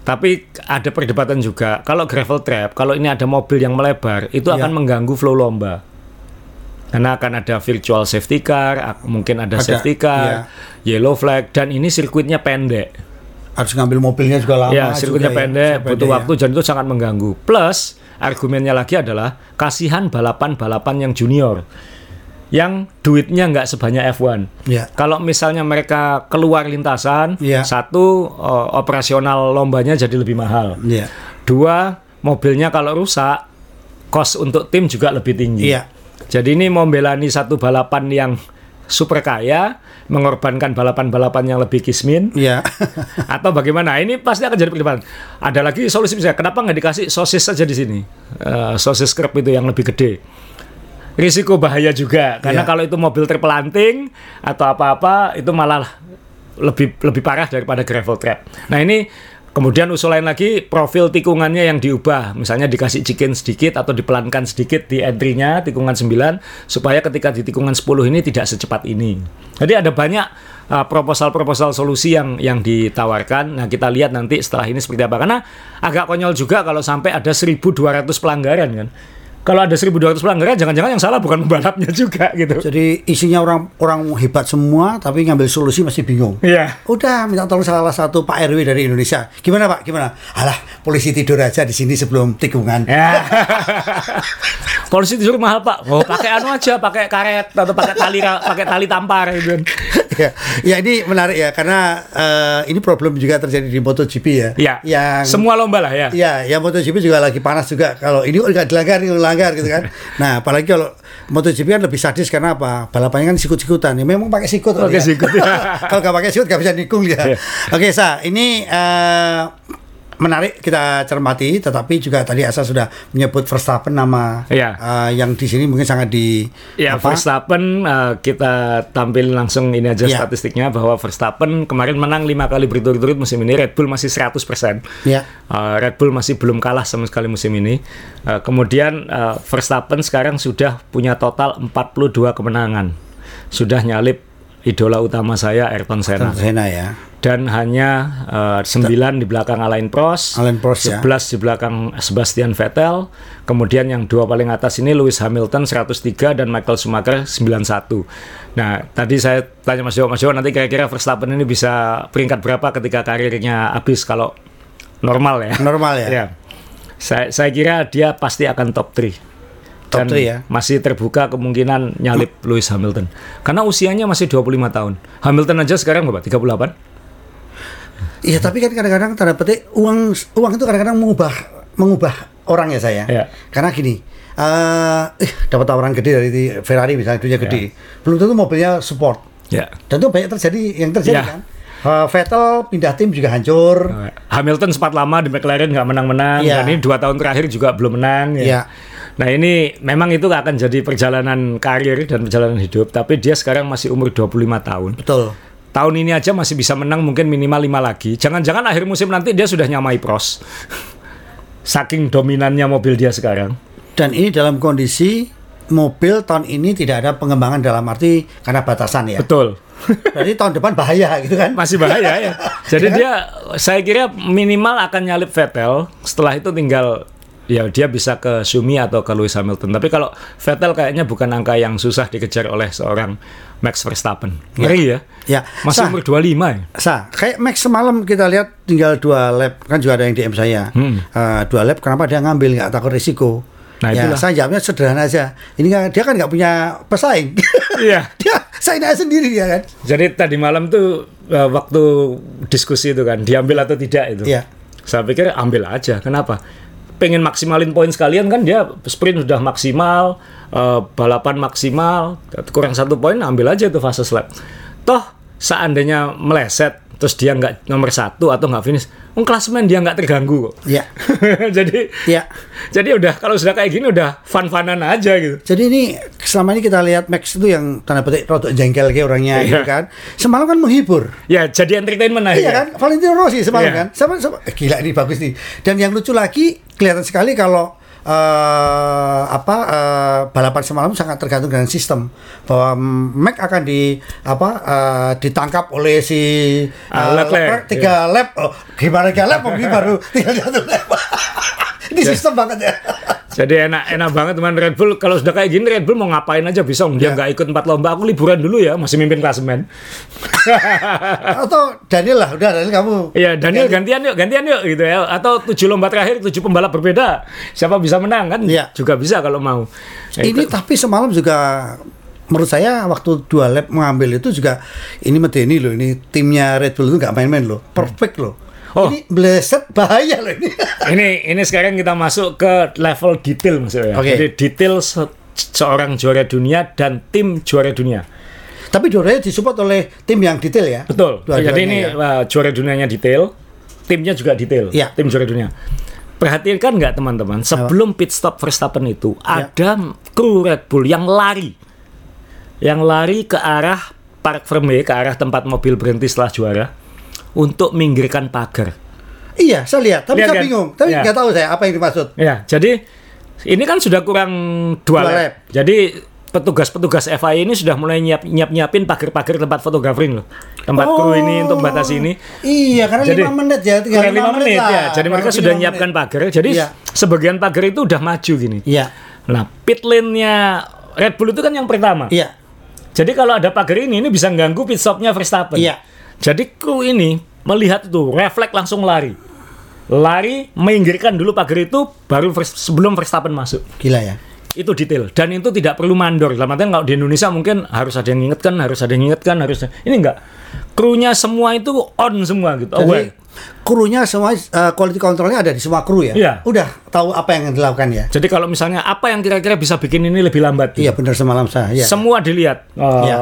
[SPEAKER 2] Tapi ada perdebatan juga, kalau gravel trap, kalau ini ada mobil yang melebar, itu
[SPEAKER 1] Ya.
[SPEAKER 2] akan mengganggu flow lomba. Karena akan ada virtual safety car, mungkin ada,
[SPEAKER 1] Ada,
[SPEAKER 2] safety car, yellow flag, dan ini sirkuitnya pendek.
[SPEAKER 1] Harus ngambil mobilnya juga lama.
[SPEAKER 2] Ya, sirkuitnya
[SPEAKER 1] juga ya.
[SPEAKER 2] pendek,
[SPEAKER 1] Pendek
[SPEAKER 2] butuh
[SPEAKER 1] ya.
[SPEAKER 2] waktu dan itu sangat mengganggu. Plus, argumennya lagi adalah kasihan balapan-balapan yang junior yang duitnya nggak sebanyak F1.
[SPEAKER 1] Ya.
[SPEAKER 2] Kalau misalnya mereka keluar lintasan,
[SPEAKER 1] Iya.
[SPEAKER 2] satu eh, operasional lombanya jadi lebih mahal.
[SPEAKER 1] Iya.
[SPEAKER 2] Dua, mobilnya kalau rusak, cost untuk tim juga lebih tinggi.
[SPEAKER 1] Iya.
[SPEAKER 2] Jadi ini membelani satu balapan yang super kaya, mengorbankan balapan-balapan yang lebih kismin,
[SPEAKER 1] Iya. [laughs]
[SPEAKER 2] atau bagaimana? Ini pasti akan jadi perdebatan. Ada lagi solusi misalnya, kenapa nggak dikasih sosis saja di sini? Eh, sosis kerap itu yang lebih gede. Risiko bahaya juga, karena
[SPEAKER 1] Iya.
[SPEAKER 2] kalau itu mobil terpelanting atau apa-apa, itu malah lebih lebih parah daripada gravel trap. Nah ini kemudian usul lain lagi profil tikungannya yang diubah, misalnya dikasih chicken sedikit atau dipelankan sedikit di entry-nya tikungan 9 supaya ketika di tikungan 10 ini tidak secepat ini. Jadi ada banyak uh, proposal-proposal solusi yang yang ditawarkan. Nah, kita lihat nanti setelah ini seperti apa. Karena agak konyol juga kalau sampai ada 1200 pelanggaran kan. Kalau ada 1200 pelanggaran jangan-jangan yang salah bukan pembalapnya juga gitu.
[SPEAKER 1] Jadi isinya orang orang hebat semua tapi ngambil solusi masih bingung.
[SPEAKER 2] Iya.
[SPEAKER 1] Udah minta tolong salah satu Pak RW dari Indonesia. Gimana Pak? Gimana? Alah, polisi tidur aja di sini sebelum tikungan.
[SPEAKER 2] Ya. [laughs] Polisi tidur mahal pak. Oh pakai anu aja, pakai karet atau pakai tali pakai tali tampar gitu.
[SPEAKER 1] Ya, ya ini menarik ya karena eh, ini problem juga terjadi di MotoGP ya.
[SPEAKER 2] Ya.
[SPEAKER 1] Yang
[SPEAKER 2] Semua lomba lah ya.
[SPEAKER 1] Ya, ya MotoGP juga lagi panas juga. Kalau ini nggak dilanggar, ini dilanggar gitu kan. Nah, apalagi kalau MotoGP kan lebih sadis karena apa? Balapannya kan sikut-sikutan. Ya, memang pakai sikut.
[SPEAKER 2] Pakai
[SPEAKER 1] ya.
[SPEAKER 2] sikut, ya. [laughs]
[SPEAKER 1] kalau nggak pakai sikut nggak bisa nikung dia.
[SPEAKER 2] Iya.
[SPEAKER 1] Oke, sa, ini eh, menarik kita cermati. Tetapi juga tadi Asa sudah menyebut Verstappen nama
[SPEAKER 2] Iya.
[SPEAKER 1] eh, yang di sini mungkin sangat di
[SPEAKER 2] Ya
[SPEAKER 1] apa?
[SPEAKER 2] Verstappen uh, kita tampil langsung ini aja
[SPEAKER 1] Ya.
[SPEAKER 2] statistiknya bahwa Verstappen kemarin menang lima kali berturut-turut musim ini Red Bull masih 100%.
[SPEAKER 1] Ya.
[SPEAKER 2] Uh, Red Bull masih belum kalah sama sekali musim ini. Uh, kemudian uh, Verstappen sekarang sudah punya total 42 kemenangan. sudah nyalip idola utama saya Ayrton Senna
[SPEAKER 1] Sena ya.
[SPEAKER 2] dan hanya 9 di belakang Alain Prost,
[SPEAKER 1] Alain Prost ya.
[SPEAKER 2] 11 di belakang Sebastian Vettel, kemudian yang dua paling atas ini Lewis Hamilton 103 dan Michael Schumacher 91. Nah, tadi saya tanya Mas Joko, Mas Joko nanti kira-kira Verstappen ini bisa peringkat berapa ketika karirnya habis kalau normal ya?
[SPEAKER 1] Normal ya. [laughs]
[SPEAKER 2] Ya. Saya, saya kira dia pasti akan top 3.
[SPEAKER 1] Top
[SPEAKER 2] Dan
[SPEAKER 1] ya.
[SPEAKER 2] Masih terbuka kemungkinan nyalip Lewis Hamilton. Karena usianya masih 25 tahun. Hamilton aja sekarang berapa? 38?
[SPEAKER 1] Iya, tapi kan kadang-kadang tanda petik uang uang itu kadang-kadang mengubah mengubah orang ya saya.
[SPEAKER 2] Iya.
[SPEAKER 1] Karena gini, eh eh, dapat tawaran gede dari Ferrari misalnya dunia gede. Belum tentu mobilnya support.
[SPEAKER 2] Ya.
[SPEAKER 1] Dan itu banyak terjadi yang terjadi
[SPEAKER 2] Iya.
[SPEAKER 1] kan. Eh, Vettel pindah tim juga hancur.
[SPEAKER 2] Hamilton sempat lama di McLaren nggak menang-menang
[SPEAKER 1] Iya.
[SPEAKER 2] dan ini dua tahun terakhir juga belum menang ya.
[SPEAKER 1] Iya.
[SPEAKER 2] Nah ini memang itu akan jadi perjalanan karir dan perjalanan hidup tapi dia sekarang masih umur 25 tahun.
[SPEAKER 1] Betul.
[SPEAKER 2] Tahun ini aja masih bisa menang mungkin minimal 5 lagi. Jangan-jangan akhir musim nanti dia sudah nyamai pros. [laughs] Saking dominannya mobil dia sekarang.
[SPEAKER 1] Dan ini dalam kondisi mobil tahun ini tidak ada pengembangan dalam arti karena batasan ya.
[SPEAKER 2] Betul.
[SPEAKER 1] Berarti tahun depan bahaya gitu kan.
[SPEAKER 2] Masih bahaya ya. [laughs] Jadi
[SPEAKER 1] Ya kan?
[SPEAKER 2] dia saya kira minimal akan nyalip Vettel, setelah itu tinggal ya dia bisa ke Sumi atau ke Lewis Hamilton. Tapi kalau Vettel kayaknya bukan angka yang susah dikejar oleh seorang Max Verstappen. Ngeri ya.
[SPEAKER 1] Ya,
[SPEAKER 2] Masih
[SPEAKER 1] Sah.
[SPEAKER 2] umur 25 ya.
[SPEAKER 1] Sa, kayak Max semalam kita lihat tinggal dua lap kan juga ada yang DM saya. Eh, dua lap kenapa dia ngambil nggak takut risiko?
[SPEAKER 2] Hmm. Nah,
[SPEAKER 1] ya,
[SPEAKER 2] itulah.
[SPEAKER 1] saya jawabnya sederhana aja. Ini kan dia kan nggak punya pesaing. [laughs]
[SPEAKER 2] Iya. [laughs]
[SPEAKER 1] dia saing aja sendiri ya kan.
[SPEAKER 2] Jadi tadi malam tuh eh, waktu diskusi itu kan diambil atau tidak itu.
[SPEAKER 1] Iya.
[SPEAKER 2] Saya pikir ambil aja. Kenapa? Pengen maksimalin poin sekalian kan dia sprint sudah maksimal, eh, balapan maksimal, kurang satu poin ambil aja itu fase lap. Toh seandainya meleset terus dia nggak nomor satu atau nggak finish, um, klasemen dia nggak terganggu kok.
[SPEAKER 1] Iya. [laughs]
[SPEAKER 2] jadi
[SPEAKER 1] Iya.
[SPEAKER 2] jadi udah kalau sudah kayak gini udah fun-funan aja gitu.
[SPEAKER 1] Jadi ini selama ini kita lihat Max itu yang tanda petik rotok jengkel kayak orangnya
[SPEAKER 2] Iya.
[SPEAKER 1] gitu kan. Semalam kan menghibur.
[SPEAKER 2] Ya jadi entertainment aja.
[SPEAKER 1] Iya kan, Valentino Rossi semalam
[SPEAKER 2] Iya.
[SPEAKER 1] kan. Sama, sama, eh, gila ini bagus nih. Dan yang lucu lagi kelihatan sekali kalau eh, apa eh, balapan semalam sangat tergantung dengan sistem bahwa Mac akan di apa eh, ditangkap oleh si
[SPEAKER 2] Ah,
[SPEAKER 1] eh,
[SPEAKER 2] Leclerc,
[SPEAKER 1] tiga lap. Oh, gimana tiga lap? Mungkin baru [laughs] tinggal satu lap.
[SPEAKER 2] Iya.
[SPEAKER 1] sistem banget ya. [laughs]
[SPEAKER 2] Jadi enak enak banget teman Red Bull kalau sudah kayak gini Red Bull mau ngapain aja bisa dia
[SPEAKER 1] Ya.
[SPEAKER 2] nggak ikut empat lomba aku liburan dulu ya masih mimpin klasemen. [laughs]
[SPEAKER 1] Atau Daniel lah, udah Daniel kamu.
[SPEAKER 2] Iya Daniel gantian yuk gantian yuk gitu ya atau tujuh lomba terakhir tujuh pembalap berbeda siapa bisa menang kan
[SPEAKER 1] Iya.
[SPEAKER 2] juga bisa kalau mau. Ya,
[SPEAKER 1] Ini
[SPEAKER 2] itu.
[SPEAKER 1] tapi semalam juga menurut saya waktu dua lap mengambil itu juga ini medeni loh ini timnya Red Bull itu nggak main-main loh perfect loh
[SPEAKER 2] Oh.
[SPEAKER 1] ini bleset bahaya loh ini [laughs]
[SPEAKER 2] ini ini sekarang kita masuk ke level detail maksudnya.
[SPEAKER 1] Oke.
[SPEAKER 2] Jadi detail se- seorang juara dunia dan tim juara dunia.
[SPEAKER 1] tapi dua-duanya disupport oleh tim yang detail ya
[SPEAKER 2] Betul.
[SPEAKER 1] Dua-duanya
[SPEAKER 2] Jadi ini
[SPEAKER 1] ya.
[SPEAKER 2] uh, juara dunianya detail, timnya juga detail.
[SPEAKER 1] Iya.
[SPEAKER 2] Tim juara dunia. Perhatikan nggak teman-teman, sebelum pit stop Verstappen itu
[SPEAKER 1] Iya.
[SPEAKER 2] ada kru Red Bull yang lari, yang lari ke arah Park Ferme, ke arah tempat mobil berhenti setelah juara, untuk minggirkan pagar.
[SPEAKER 1] iya saya lihat tapi
[SPEAKER 2] Lihat
[SPEAKER 1] saya
[SPEAKER 2] kan?
[SPEAKER 1] bingung tapi
[SPEAKER 2] Ya.
[SPEAKER 1] nggak tahu saya apa yang dimaksud
[SPEAKER 2] Ya, jadi ini kan sudah kurang dua,
[SPEAKER 1] Dua
[SPEAKER 2] lap.
[SPEAKER 1] lap.
[SPEAKER 2] Jadi petugas-petugas FIA ini sudah mulai nyiap nyiap nyiapin pagar-pagar tempat fotograferin loh, tempat kru ini untuk membatasi ini.
[SPEAKER 1] iya karena
[SPEAKER 2] Jadi,
[SPEAKER 1] lima menit ya tinggal
[SPEAKER 2] Kurang
[SPEAKER 1] lima
[SPEAKER 2] lima menit,
[SPEAKER 1] lah.
[SPEAKER 2] ya. Jadi mereka sudah
[SPEAKER 1] menit.
[SPEAKER 2] pagar. Jadi
[SPEAKER 1] Iya.
[SPEAKER 2] sebagian pagar itu udah maju gini.
[SPEAKER 1] iya
[SPEAKER 2] Nah, pit lane-nya Red Bull itu kan yang pertama.
[SPEAKER 1] iya
[SPEAKER 2] Jadi kalau ada pagar ini, ini bisa ganggu pit stopnya Verstappen.
[SPEAKER 1] Iya.
[SPEAKER 2] Jadi kru ini melihat itu, refleks langsung lari. Lari, minggirkan dulu pagar itu, baru sebelum Verstappen masuk.
[SPEAKER 1] gila ya
[SPEAKER 2] Itu detail. Dan itu tidak perlu mandor. Dalam artian kalau di Indonesia mungkin harus ada yang ngingetkan, harus ada yang ngingetkan, harus ini enggak. Krunya semua itu on semua gitu.
[SPEAKER 1] Jadi
[SPEAKER 2] aware.
[SPEAKER 1] krunya semua eh, quality controlnya ada di semua kru ya
[SPEAKER 2] Iya.
[SPEAKER 1] udah tahu apa yang dilakukan ya
[SPEAKER 2] Jadi kalau misalnya apa yang kira-kira bisa bikin ini lebih lambat?
[SPEAKER 1] iya benar semalam saya iya
[SPEAKER 2] Semua dilihat. Eh,
[SPEAKER 1] Iya.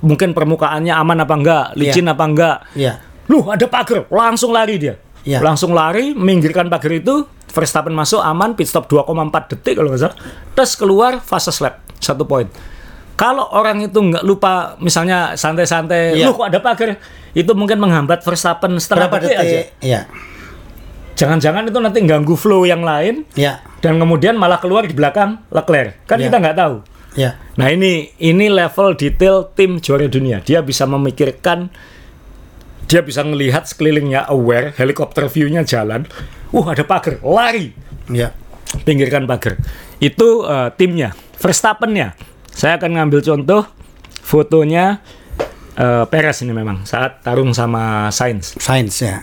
[SPEAKER 2] Mungkin permukaannya aman apa enggak, licin apa enggak.
[SPEAKER 1] iya
[SPEAKER 2] Loh, ada pagar, langsung lari dia.
[SPEAKER 1] Iya.
[SPEAKER 2] Langsung lari, minggirkan pagar itu, Verstappen masuk aman, pit stop 2,4 detik kalau nggak salah. Terus keluar fase lap, satu poin. Kalau orang itu nggak lupa, misalnya santai-santai,
[SPEAKER 1] Iya.
[SPEAKER 2] loh kok ada pagar, itu mungkin menghambat Verstappen setengah
[SPEAKER 1] berapa
[SPEAKER 2] detik, aja.
[SPEAKER 1] detik iya
[SPEAKER 2] Jangan-jangan itu nanti ganggu flow yang lain,
[SPEAKER 1] iya
[SPEAKER 2] dan kemudian malah keluar di belakang Leclerc. Kan
[SPEAKER 1] Iya.
[SPEAKER 2] kita nggak tahu.
[SPEAKER 1] Ya.
[SPEAKER 2] Nah ini ini level detail tim juara dunia. Dia bisa memikirkan, dia bisa melihat sekelilingnya aware, helikopter view-nya jalan. Uh ada pagar, lari,
[SPEAKER 1] Ya.
[SPEAKER 2] pinggirkan pagar. Itu eh, timnya, Verstappen-nya. Saya akan ngambil contoh fotonya eh, Perez ini memang saat tarung sama Sainz.
[SPEAKER 1] Sains ya.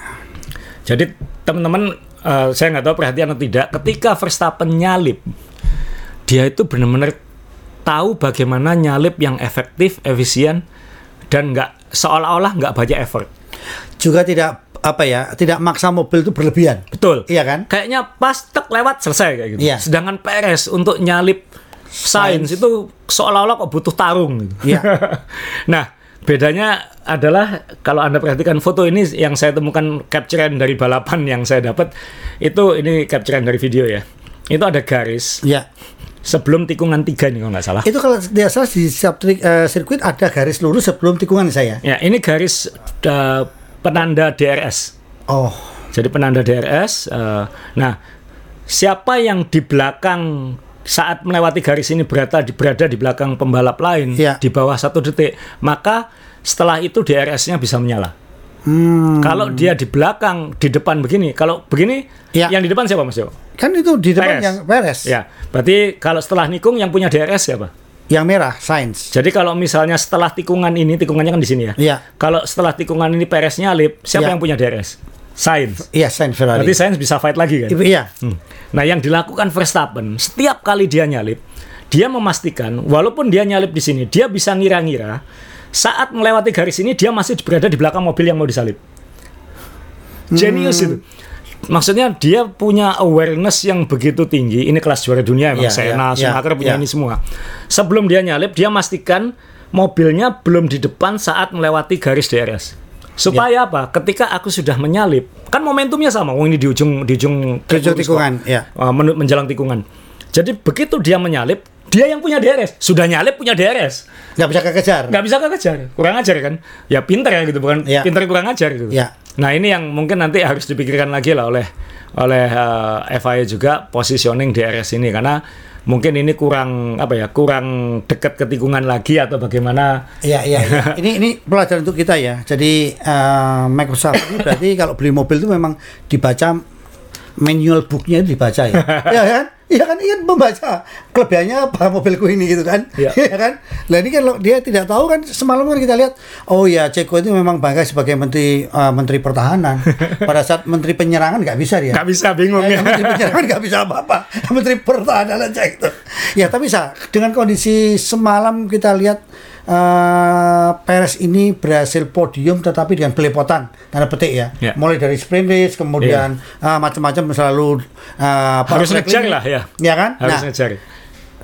[SPEAKER 2] Jadi teman-teman eh, saya nggak tahu perhatian atau tidak, ketika Verstappen nyalip, dia itu benar-benar tahu bagaimana nyalip yang efektif, efisien, dan nggak seolah-olah nggak banyak effort.
[SPEAKER 1] Juga tidak apa ya, tidak maksa mobil itu berlebihan.
[SPEAKER 2] Betul.
[SPEAKER 1] Iya kan?
[SPEAKER 2] Kayaknya pas tek lewat selesai kayak gitu.
[SPEAKER 1] Iya.
[SPEAKER 2] Sedangkan Perez untuk nyalip Sainz itu seolah-olah kok butuh tarung gitu.
[SPEAKER 1] Iya. [laughs]
[SPEAKER 2] nah, bedanya adalah kalau Anda perhatikan foto ini yang saya temukan capturean dari balapan yang saya dapat itu ini capturean dari video ya. Itu ada garis
[SPEAKER 1] Ya.
[SPEAKER 2] sebelum tikungan tiga nih kalau nggak salah.
[SPEAKER 1] Itu kalau tidak salah di setiap eh, sirkuit ada garis lurus sebelum tikungan saya.
[SPEAKER 2] Ya, ini garis eh, penanda DRS.
[SPEAKER 1] Oh,
[SPEAKER 2] Jadi penanda DRS. eh, nah, siapa yang di belakang saat melewati garis ini berada di berada di belakang pembalap lain
[SPEAKER 1] Iya.
[SPEAKER 2] di bawah satu detik, maka setelah itu DRS-nya bisa menyala.
[SPEAKER 1] hmm.
[SPEAKER 2] Kalau dia di belakang, di depan begini, kalau begini,
[SPEAKER 1] Iya.
[SPEAKER 2] yang di depan siapa Mas Yo?
[SPEAKER 1] kan itu di depan
[SPEAKER 2] Perez.
[SPEAKER 1] yang Perez,
[SPEAKER 2] Ya, berarti kalau setelah nikung yang punya DRS siapa?
[SPEAKER 1] Yang merah Sains.
[SPEAKER 2] Jadi kalau misalnya setelah tikungan ini, tikungannya kan di sini ya.
[SPEAKER 1] Iya.
[SPEAKER 2] Kalau setelah tikungan ini Perez nyalip, siapa
[SPEAKER 1] Iya.
[SPEAKER 2] yang punya DRS? Sainz.
[SPEAKER 1] Iya, Sains Ferrari.
[SPEAKER 2] Berarti Sainz bisa fight lagi kan?
[SPEAKER 1] Iya.
[SPEAKER 2] Hmm. Nah, yang dilakukan Verstappen setiap kali dia nyalip, dia memastikan walaupun dia nyalip di sini, dia bisa ngira-ngira saat melewati garis ini dia masih berada di belakang mobil yang mau disalip. Genius itu. Maksudnya dia punya awareness yang begitu tinggi. Ini kelas juara dunia emang
[SPEAKER 1] Iya,
[SPEAKER 2] Senna,
[SPEAKER 1] iya,
[SPEAKER 2] Schumacher
[SPEAKER 1] iya,
[SPEAKER 2] punya
[SPEAKER 1] iya.
[SPEAKER 2] ini semua. Sebelum dia nyalip, dia mastikan mobilnya belum di depan saat melewati garis DRS. Supaya apa? Ketika aku sudah menyalip, kan momentumnya sama. Oh ini di ujung di ujung
[SPEAKER 1] Di ujung tikungan, ya.
[SPEAKER 2] menu- menjelang tikungan. Jadi begitu dia menyalip, dia yang punya DRS. Sudah nyalip punya DRS.
[SPEAKER 1] Nggak bisa kekejar.
[SPEAKER 2] Nggak bisa kekejar. Kurang ajar kan? Ya pinter ya gitu, bukan
[SPEAKER 1] Ya.
[SPEAKER 2] pinter kurang ajar gitu.
[SPEAKER 1] Ya.
[SPEAKER 2] Nah ini yang mungkin nanti harus dipikirkan lagi lah oleh oleh uh, FIA juga positioning DRS ini karena mungkin ini kurang apa ya kurang dekat ke tikungan lagi atau bagaimana
[SPEAKER 1] Iya, iya, iya. [laughs] ini ini pelajaran untuk kita ya. Jadi eh, Microsoft ini berarti kalau beli mobil itu memang dibaca manual booknya itu dibaca ya. [laughs] Iya kan? Iya kan? Iya membaca kelebihannya apa mobilku ini gitu kan?
[SPEAKER 2] Iya. [laughs]
[SPEAKER 1] Iya kan? Nah ini kan dia tidak tahu kan semalam kan kita lihat oh ya Ceko itu memang bangga sebagai menteri eh, menteri pertahanan. [laughs] Pada saat menteri penyerangan nggak bisa dia.
[SPEAKER 2] nggak bisa bingung
[SPEAKER 1] Eh,
[SPEAKER 2] ya.
[SPEAKER 1] Menteri penyerangan nggak bisa apa-apa. Menteri pertahanan aja itu. Ya tapi sa dengan kondisi semalam kita lihat eh Perez ini berhasil podium tetapi dengan belepotan tanda petik ya.
[SPEAKER 2] Ya.
[SPEAKER 1] Mulai dari sprint race kemudian eh, macam-macam selalu eh, apa,
[SPEAKER 2] Harus ngejar lah ya.
[SPEAKER 1] Ya kan?
[SPEAKER 2] Harus
[SPEAKER 1] nah,
[SPEAKER 2] ngejar.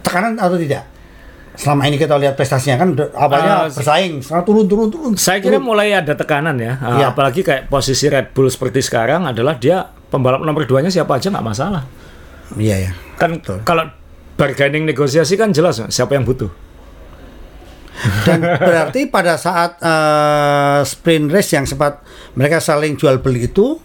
[SPEAKER 1] tekanan atau tidak? Selama ini kita lihat prestasinya kan awalnya
[SPEAKER 2] Eh,
[SPEAKER 1] bersaing, sekarang turun turun turun.
[SPEAKER 2] Saya kira
[SPEAKER 1] turun.
[SPEAKER 2] mulai ada tekanan ya, Uh,
[SPEAKER 1] Iya.
[SPEAKER 2] apalagi kayak posisi Red Bull seperti sekarang adalah dia pembalap nomor duanya siapa aja nggak masalah.
[SPEAKER 1] Iya ya.
[SPEAKER 2] Kan kalau bargaining negosiasi kan jelas siapa yang butuh.
[SPEAKER 1] Dan berarti pada saat eh, sprint race yang sempat mereka saling jual beli itu,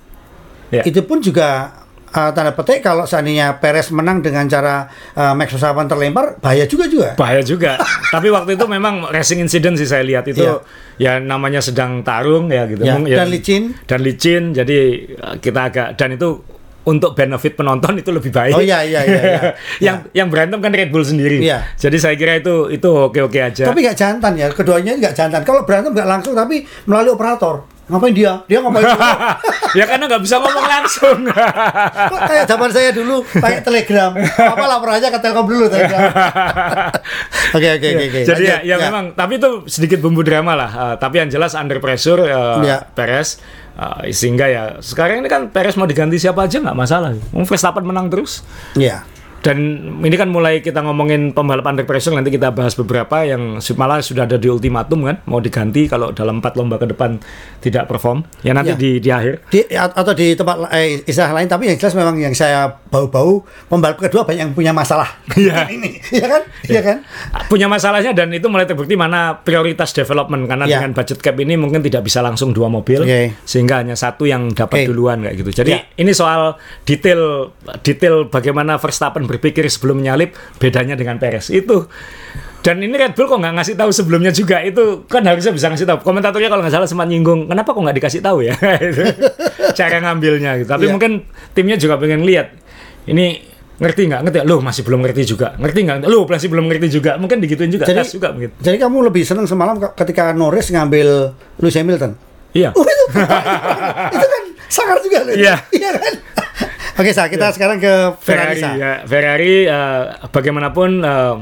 [SPEAKER 2] Ya.
[SPEAKER 1] itu pun juga eh, tanda petik kalau seandainya Perez menang dengan cara eh, Max Verstappen terlempar, bahaya juga juga.
[SPEAKER 2] Bahaya juga. [laughs] Tapi waktu itu memang racing incident sih saya lihat itu ya namanya sedang tarung ya gitu.
[SPEAKER 1] Ya,
[SPEAKER 2] Mung- ya,
[SPEAKER 1] dan licin.
[SPEAKER 2] Dan licin jadi uh, kita agak dan itu untuk benefit penonton itu lebih baik.
[SPEAKER 1] Oh iya iya iya. iya. [laughs]
[SPEAKER 2] yang yang berantem kan Red Bull sendiri.
[SPEAKER 1] Iya.
[SPEAKER 2] Jadi saya kira itu itu oke-oke aja.
[SPEAKER 1] Tapi nggak jantan ya, keduanya nggak jantan. Kalau berantem nggak langsung tapi melalui operator. Ngapain dia? Dia ngapain? [laughs]
[SPEAKER 2] ya karena nggak bisa ngomong langsung.
[SPEAKER 1] Kok kayak zaman saya dulu pakai telegram. Apa lapor aja ke Telkom dulu telegram. [laughs] Oke oke oke oke.
[SPEAKER 2] Jadi ya,
[SPEAKER 1] Lanjut.
[SPEAKER 2] ya memang, tapi itu sedikit bumbu drama lah. Uh, tapi yang jelas under pressure uh,
[SPEAKER 1] Ya.
[SPEAKER 2] Perez uh, sehingga ya sekarang ini kan Perez mau diganti siapa aja nggak masalah. Mau Verstappen menang terus.
[SPEAKER 1] Iya.
[SPEAKER 2] Dan ini kan mulai kita ngomongin pembalap under pressure nanti kita bahas beberapa yang malah sudah ada di ultimatum kan mau diganti kalau dalam empat lomba ke depan tidak perform ya nanti
[SPEAKER 1] Ya.
[SPEAKER 2] di di akhir
[SPEAKER 1] di atau di tempat eh, istilah lain tapi yang jelas memang yang saya bau-bau pembalap kedua banyak yang punya masalah [laughs]
[SPEAKER 2] Iya.
[SPEAKER 1] ini ya kan iya kan
[SPEAKER 2] punya masalahnya dan itu mulai terbukti mana prioritas development karena
[SPEAKER 1] Ya.
[SPEAKER 2] dengan budget cap ini mungkin tidak bisa langsung dua mobil
[SPEAKER 1] Oke.
[SPEAKER 2] sehingga hanya satu yang dapat
[SPEAKER 1] Oke.
[SPEAKER 2] duluan kayak gitu. Jadi
[SPEAKER 1] Ya.
[SPEAKER 2] ini soal detail detail bagaimana Verstappen berpikir sebelum menyalip bedanya dengan Perez itu Dan ini Red Bull kok nggak ngasih tahu sebelumnya juga itu kan harusnya bisa ngasih tahu. Komentatornya kalau nggak salah sempat nyinggung, kenapa kok nggak dikasih tahu ya? [laughs] Cara ngambilnya gitu. Tapi
[SPEAKER 1] Iya.
[SPEAKER 2] mungkin timnya juga pengen lihat ini ngerti nggak ngerti lo masih belum ngerti juga ngerti nggak lo masih belum ngerti juga mungkin digituin juga
[SPEAKER 1] Jadi,
[SPEAKER 2] juga mungkin
[SPEAKER 1] jadi kamu lebih senang semalam ke- ketika Norris ngambil Lewis Hamilton.
[SPEAKER 2] iya
[SPEAKER 1] Oh, itu, [laughs] itu kan sangar juga loh.
[SPEAKER 2] Iya.
[SPEAKER 1] Iya kan? Oke, Sa, kita sekarang ke Ferrari.
[SPEAKER 2] Ferrari
[SPEAKER 1] Sa.
[SPEAKER 2] ya Ferrari eh, bagaimanapun eh,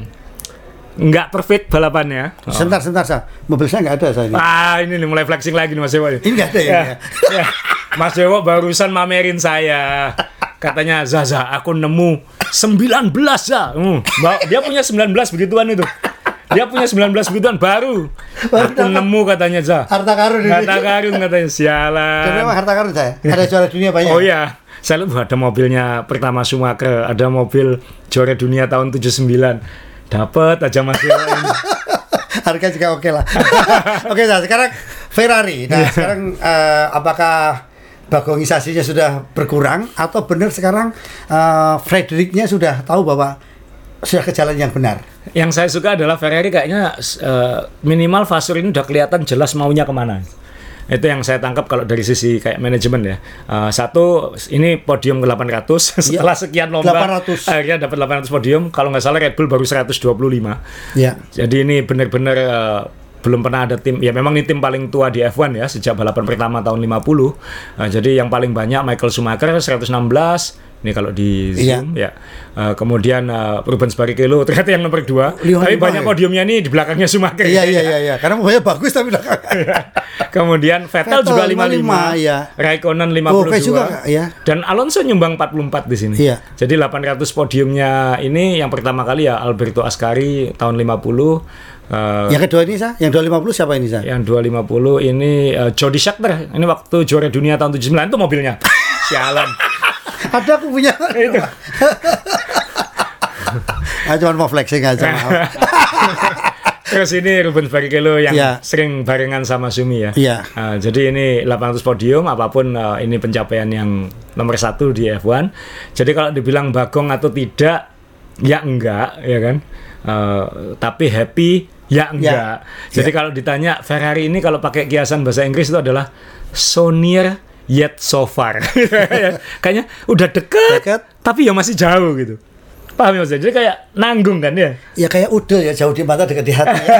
[SPEAKER 2] nggak perfect balapannya
[SPEAKER 1] Sebentar, sebentar, Sa. Mobil saya nggak ada, Sa. Ini.
[SPEAKER 2] Ah, ini nih mulai flexing lagi nih Mas Dewo.
[SPEAKER 1] Ini nggak ada ya?
[SPEAKER 2] Ya, [laughs] ya. Mas Dewo barusan mamerin saya. Katanya, Zaza, aku nemu 19 za. Hmm, dia punya 19 begituan itu. Dia punya 19 begituan baru. Aku nemu katanya, Za.
[SPEAKER 1] Harta karun.
[SPEAKER 2] Harta karun katanya, sialan.
[SPEAKER 1] memang harta karun saya. Ada juara dunia banyak.
[SPEAKER 2] Oh iya, saya lihat ada mobilnya pertama Schumacher, ada mobil juara dunia tahun 79. Dapat aja Mas Dewo ini. [laughs]
[SPEAKER 1] Harga juga oke lah. [laughs] oke, Sa, sekarang Ferrari. Nah, sekarang eh, apakah bagongisasinya sudah berkurang atau benar sekarang eh, Fredericknya sudah tahu bahwa sudah ke jalan yang benar?
[SPEAKER 2] Yang saya suka adalah Ferrari kayaknya eh, minimal Vasur ini udah kelihatan jelas maunya ke mana. Itu yang saya tangkap kalau dari sisi kayak manajemen ya. Eh, satu, ini podium ke 800 [laughs] setelah sekian lomba
[SPEAKER 1] 800.
[SPEAKER 2] akhirnya dapat 800 podium. Kalau nggak salah Red Bull baru 125.
[SPEAKER 1] Ya.
[SPEAKER 2] Jadi ini benar-benar eh, belum pernah ada tim ya memang ini tim paling tua di F1 ya sejak balapan pertama tahun 50. Nah, jadi yang paling banyak Michael Schumacher 116 ini kalau di
[SPEAKER 1] Iya.
[SPEAKER 2] zoom ya. Eh, kemudian eh, Rubens Barrichello ternyata yang nomor dua.
[SPEAKER 1] Lima-
[SPEAKER 2] Tapi banyak
[SPEAKER 1] ya?
[SPEAKER 2] podiumnya nih di belakangnya Schumacher.
[SPEAKER 1] Iya, iya, iya, iya. Karena mobilnya bagus tapi belakang. [laughs]
[SPEAKER 2] Kemudian Vettel,
[SPEAKER 1] Vettel
[SPEAKER 2] juga
[SPEAKER 1] 55,
[SPEAKER 2] 55,
[SPEAKER 1] ya.
[SPEAKER 2] Raikkonen
[SPEAKER 1] Oh,
[SPEAKER 2] 52.
[SPEAKER 1] Oke juga, ya.
[SPEAKER 2] Dan Alonso nyumbang 44 di sini.
[SPEAKER 1] Iya.
[SPEAKER 2] Jadi 800 podiumnya ini yang pertama kali ya Alberto Ascari tahun 50. eh,
[SPEAKER 1] Yang kedua ini, Sa? Yang 250 siapa ini, Sa?
[SPEAKER 2] yang 250 ini eh, Jody Scheckter. Ini waktu juara dunia tahun 79 itu mobilnya. [laughs] Sialan.
[SPEAKER 1] Ada aku punya.
[SPEAKER 2] itu.
[SPEAKER 1] Ah, cuma mau flexing aja. maaf. [laughs]
[SPEAKER 2] Terus ini Ruben Barrichello yang
[SPEAKER 1] Iya.
[SPEAKER 2] sering barengan sama Sumi ya.
[SPEAKER 1] Iya.
[SPEAKER 2] Ah, jadi ini 800 podium, apa pun eh, ini pencapaian yang nomor satu di F1. Jadi kalau dibilang bagong atau tidak, ya enggak, ya kan. Eh, tapi happy, ya enggak. Jadi
[SPEAKER 1] Ya.
[SPEAKER 2] kalau ditanya Ferrari ini kalau pakai kiasan bahasa Inggris itu adalah so near yet so far. [laughs] Kayaknya udah deket,
[SPEAKER 1] Deket.
[SPEAKER 2] tapi ya masih jauh gitu. Paham ya? Jadi kayak nanggung kan ya.
[SPEAKER 1] Ya kayak udel ya, jauh di mata dekat di hati. [laughs]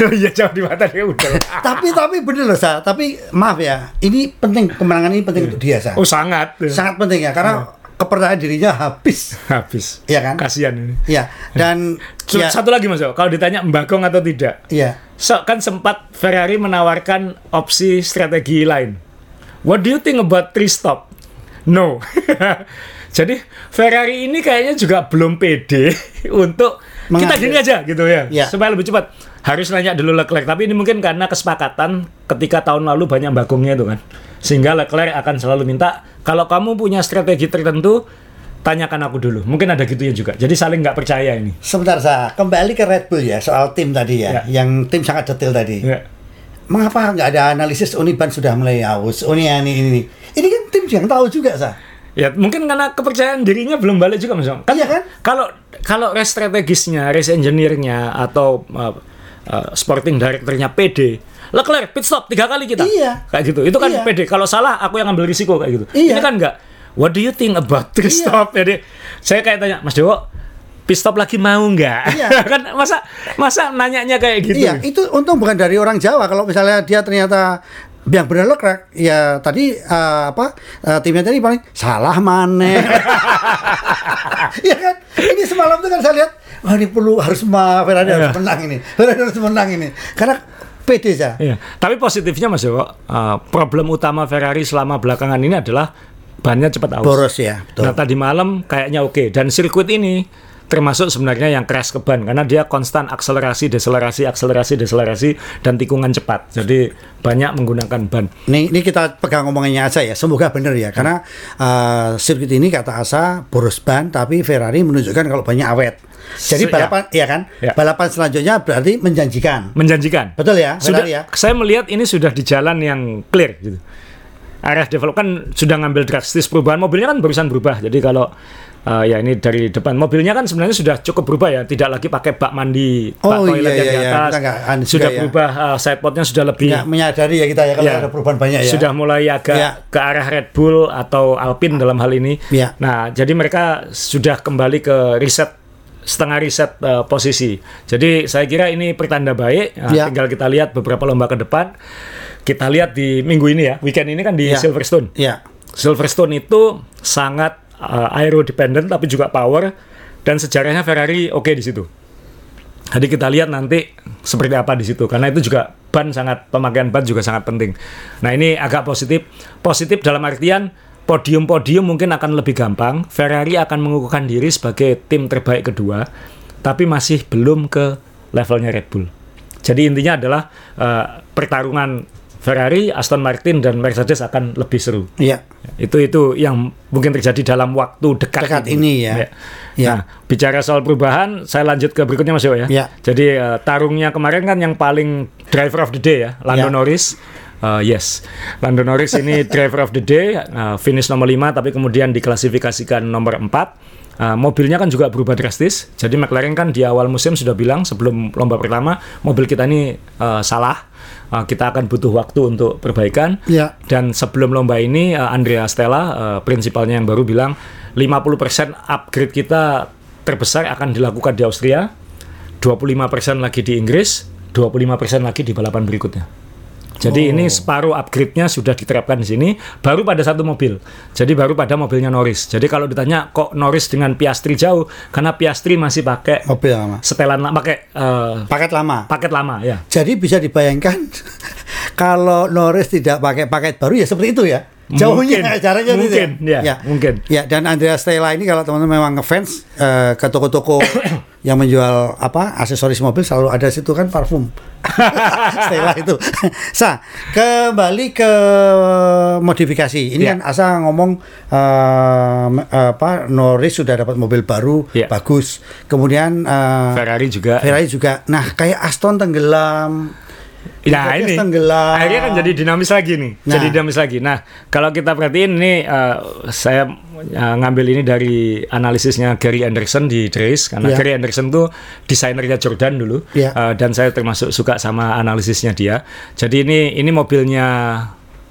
[SPEAKER 2] Iya jauh di mata dia udah.
[SPEAKER 1] tapi tapi bener loh, Sa. Tapi maaf ya, ini penting kemenangan ini penting untuk dia, Sa.
[SPEAKER 2] Oh sangat.
[SPEAKER 1] Sangat penting ya, karena kepercayaan dirinya habis.
[SPEAKER 2] Habis.
[SPEAKER 1] Iya kan?
[SPEAKER 2] Kasihan ini.
[SPEAKER 1] Ya, dan ya,
[SPEAKER 2] Satu lagi Mas, Yo. kalau ditanya Mbagong atau tidak,
[SPEAKER 1] ya.
[SPEAKER 2] So, kan sempat Ferrari menawarkan opsi strategi lain. What do you think about three stop? No. [laughs] Jadi Ferrari ini kayaknya juga belum pede [laughs] untuk kita
[SPEAKER 1] Mengambil.
[SPEAKER 2] gini aja gitu ya,
[SPEAKER 1] Ya.
[SPEAKER 2] supaya lebih cepat. Harus nanya dulu Leclerc, tapi ini mungkin karena kesepakatan ketika tahun lalu banyak bagongnya itu kan, sehingga Leclerc akan selalu minta kalau kamu punya strategi tertentu tanyakan aku dulu. Mungkin ada gitunya juga. Jadi saling nggak percaya ini.
[SPEAKER 1] Sebentar, Sa. Kembali ke Red Bull ya, soal tim tadi ya,
[SPEAKER 2] Ya.
[SPEAKER 1] yang tim sangat detail tadi.
[SPEAKER 2] Ya.
[SPEAKER 1] Mengapa nggak ada analisis Uniban sudah mulai aus, Uni ini ini. Ini kan tim yang tahu juga, Sa.
[SPEAKER 2] Ya mungkin karena kepercayaan dirinya belum balik juga mas. Kan,
[SPEAKER 1] Iya kan?
[SPEAKER 2] Kalau kalau race strategisnya, race engineer-nya atau uh, uh, sporting directornya PD, Leclerc pit stop tiga kali kita.
[SPEAKER 1] Iya.
[SPEAKER 2] Kayak gitu. Itu kan
[SPEAKER 1] Iya.
[SPEAKER 2] PD. Kalau salah aku yang ambil risiko kayak gitu.
[SPEAKER 1] Iya.
[SPEAKER 2] Ini kan enggak. What do you think about pit
[SPEAKER 1] Iya.
[SPEAKER 2] Jadi saya kayak tanya Mas Dewo, pit stop lagi mau nggak?
[SPEAKER 1] Iya. [laughs]
[SPEAKER 2] kan masa masa nanyanya kayak gitu.
[SPEAKER 1] Iya, itu untung bukan dari orang Jawa. Kalau misalnya dia ternyata yang benar Leclerc, ya tadi eh, apa eh, timnya tadi paling salah maneh. [laughs] Iya kan? Ini semalam tuh kan saya lihat, wah ini perlu harus ma Ferrari harus
[SPEAKER 2] Iya.
[SPEAKER 1] menang ini, Ferrari harus menang ini, karena pede saya.
[SPEAKER 2] Iya. Tapi positifnya Mas Dewo, uh, problem utama Ferrari selama belakangan ini adalah bannya cepat aus.
[SPEAKER 1] Boros ya, betul.
[SPEAKER 2] Nah tadi malam kayaknya oke dan sirkuit ini termasuk sebenarnya yang keras ke ban karena dia konstan akselerasi, deselerasi, akselerasi, deselerasi dan tikungan cepat. Jadi banyak menggunakan ban.
[SPEAKER 1] Ini, ini kita pegang omongannya Asa ya, semoga benar ya, karena eh, sirkuit ini kata Asa boros ban, tapi Ferrari menunjukkan kalau banyak awet.
[SPEAKER 2] Se-
[SPEAKER 1] Jadi balapan, ya kan?
[SPEAKER 2] Ya.
[SPEAKER 1] Balapan selanjutnya berarti menjanjikan.
[SPEAKER 2] Menjanjikan.
[SPEAKER 1] Betul ya,
[SPEAKER 2] Sudah,
[SPEAKER 1] ya.
[SPEAKER 2] saya melihat ini sudah di jalan yang clear gitu. Arah develop kan sudah ngambil drastis perubahan mobilnya kan barusan berubah. Jadi kalau uh, ya ini dari depan mobilnya kan sebenarnya sudah cukup berubah ya, tidak lagi pakai bak mandi, bak
[SPEAKER 1] Oh,
[SPEAKER 2] toilet
[SPEAKER 1] iya,
[SPEAKER 2] yang
[SPEAKER 1] iya,
[SPEAKER 2] di
[SPEAKER 1] iya.
[SPEAKER 2] atas.
[SPEAKER 1] Juga
[SPEAKER 2] sudah
[SPEAKER 1] ya.
[SPEAKER 2] berubah uh, sidepodnya sudah lebih
[SPEAKER 1] Nggak menyadari ya kita ya kalau
[SPEAKER 2] Ya.
[SPEAKER 1] ada perubahan banyak ya.
[SPEAKER 2] sudah mulai agak
[SPEAKER 1] Ya.
[SPEAKER 2] ke arah Red Bull atau Alpine dalam hal ini.
[SPEAKER 1] Ya.
[SPEAKER 2] Nah, jadi mereka sudah kembali ke riset setengah riset uh, posisi. Jadi saya kira ini pertanda baik. Nah,
[SPEAKER 1] Ya.
[SPEAKER 2] Tinggal kita lihat beberapa lomba ke depan. Kita lihat di minggu ini ya, weekend ini kan di
[SPEAKER 1] Ya.
[SPEAKER 2] Silverstone.
[SPEAKER 1] Ya.
[SPEAKER 2] Silverstone itu sangat uh, aero dependent tapi juga power dan sejarahnya Ferrari oke di situ. Jadi kita lihat nanti seperti apa di situ karena itu juga ban sangat pemakaian ban juga sangat penting. Nah, ini agak positif. Positif dalam artian podium-podium mungkin akan lebih gampang. Ferrari akan mengukuhkan diri sebagai tim terbaik kedua, tapi masih belum ke levelnya Red Bull. Jadi intinya adalah uh, pertarungan Ferrari, Aston Martin dan Mercedes akan lebih seru.
[SPEAKER 1] Iya.
[SPEAKER 2] Itu itu yang mungkin terjadi dalam waktu dekat,
[SPEAKER 1] Dekat ini ya. Ya.
[SPEAKER 2] Nah, bicara soal perubahan, saya lanjut ke berikutnya Mas Yo ya.
[SPEAKER 1] Ya.
[SPEAKER 2] Jadi eh, tarungnya kemarin kan yang paling driver of the day ya, Lando
[SPEAKER 1] Ya.
[SPEAKER 2] Norris. Eh, yes, Lando Norris ini [laughs] driver of the day, eh, finish nomor 5 tapi kemudian diklasifikasikan nomor 4. Uh, mobilnya kan juga berubah drastis. Jadi McLaren kan di awal musim sudah bilang sebelum lomba pertama mobil kita ini uh, salah. Uh, kita akan butuh waktu untuk perbaikan.
[SPEAKER 1] Ya.
[SPEAKER 2] Dan sebelum lomba ini uh, Andrea Stella, uh, prinsipalnya yang baru bilang 50% upgrade kita terbesar akan dilakukan di Austria, 25% lagi di Inggris, 25% lagi di balapan berikutnya. Jadi ini separuh upgrade-nya sudah diterapkan di sini, baru pada satu mobil. Jadi baru pada mobilnya Norris. Jadi kalau ditanya kok Norris dengan Piastri jauh, karena Piastri masih pakai
[SPEAKER 1] Mobil lama.
[SPEAKER 2] setelan lama, pakai eh,
[SPEAKER 1] Paket lama.
[SPEAKER 2] paket lama ya.
[SPEAKER 1] Jadi bisa dibayangkan [laughs] kalau Norris tidak pakai paket baru ya seperti itu ya. Jauhnya
[SPEAKER 2] Mungkin.
[SPEAKER 1] caranya gitu
[SPEAKER 2] Mungkin, ya, mungkin.
[SPEAKER 1] Ya, dan Andrea Stella ini kalau teman-teman memang ngefans eh, ke toko-toko [coughs] yang menjual apa aksesoris mobil selalu ada situ kan parfum. [laughs] Stella itu. [laughs] Sa, kembali ke modifikasi. Ini
[SPEAKER 2] Ya.
[SPEAKER 1] kan Asa ngomong eh, apa Norris sudah dapat mobil baru
[SPEAKER 2] Ya.
[SPEAKER 1] bagus. Kemudian eh,
[SPEAKER 2] Ferrari juga.
[SPEAKER 1] Ferrari juga. Nah, kayak Aston tenggelam.
[SPEAKER 2] Nah ini
[SPEAKER 1] tenggelam.
[SPEAKER 2] akhirnya kan jadi dinamis lagi nih,
[SPEAKER 1] Nah.
[SPEAKER 2] jadi dinamis lagi. Nah kalau kita perhatiin ini eh, saya eh, ngambil ini dari analisisnya Gary Anderson di Trace karena
[SPEAKER 1] Ya.
[SPEAKER 2] Gary Anderson tuh desainernya Jordan dulu
[SPEAKER 1] Ya.
[SPEAKER 2] Eh, dan saya termasuk suka sama analisisnya dia. Jadi ini ini mobilnya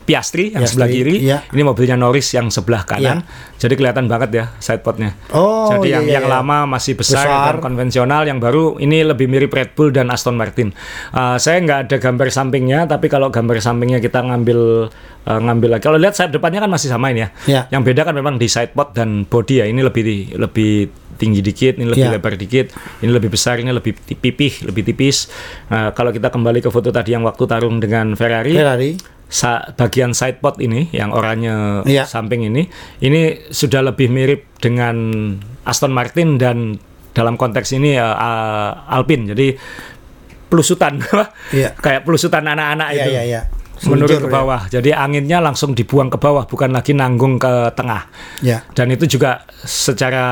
[SPEAKER 2] Piastri yang
[SPEAKER 1] Piastri,
[SPEAKER 2] sebelah kiri,
[SPEAKER 1] iya.
[SPEAKER 2] ini mobilnya Norris yang sebelah kanan. Jadi kelihatan banget ya sidepodnya.
[SPEAKER 1] Oh,
[SPEAKER 2] Jadi
[SPEAKER 1] iya,
[SPEAKER 2] yang
[SPEAKER 1] iya,
[SPEAKER 2] yang
[SPEAKER 1] iya.
[SPEAKER 2] lama masih besar,
[SPEAKER 1] Besar.
[SPEAKER 2] dan konvensional, yang baru ini lebih mirip Red Bull dan Aston Martin. Uh, saya nggak ada gambar sampingnya, tapi kalau gambar sampingnya kita ngambil uh, ngambil lagi. Kalau lihat sayap depannya kan masih sama ini ya.
[SPEAKER 1] Ya.
[SPEAKER 2] Yang beda kan memang di sidepod dan body ya. Ini lebih lebih tinggi dikit, ini lebih
[SPEAKER 1] Ya.
[SPEAKER 2] lebar dikit, ini lebih besar, ini lebih pipih, lebih tipis. Nah, kalau kita kembali ke foto tadi yang waktu tarung dengan Ferrari,
[SPEAKER 1] Ferrari.
[SPEAKER 2] Sa- bagian sidepod ini yang oranye
[SPEAKER 1] Iya.
[SPEAKER 2] samping ini ini sudah lebih mirip dengan Aston Martin dan dalam konteks ini uh, uh, Alpine jadi pelusutan [laughs]
[SPEAKER 1] Iya.
[SPEAKER 2] kayak pelusutan anak-anak
[SPEAKER 1] Iya,
[SPEAKER 2] itu
[SPEAKER 1] iya.
[SPEAKER 2] menurun
[SPEAKER 1] Seluncur,
[SPEAKER 2] ke bawah jadi anginnya langsung dibuang ke bawah bukan lagi nanggung ke tengah
[SPEAKER 1] Ya.
[SPEAKER 2] dan itu juga secara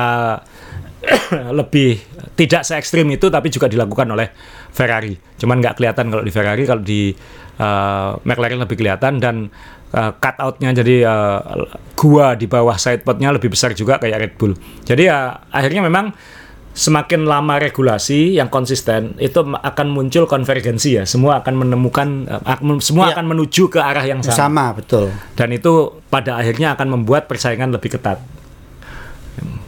[SPEAKER 2] [coughs] lebih tidak se ekstrim itu tapi juga dilakukan oleh Ferrari. Cuman nggak kelihatan kalau di Ferrari, kalau di uh, McLaren lebih kelihatan dan uh, cutoutnya jadi uh, gua di bawah sidepodnya lebih besar juga kayak Red Bull. Jadi ya akhirnya memang semakin lama regulasi yang konsisten itu akan muncul konvergensi ya. Semua akan menemukan uh, semua
[SPEAKER 1] Iya.
[SPEAKER 2] akan menuju ke arah yang sama
[SPEAKER 1] Sama, betul.
[SPEAKER 2] dan itu pada akhirnya akan membuat persaingan lebih ketat.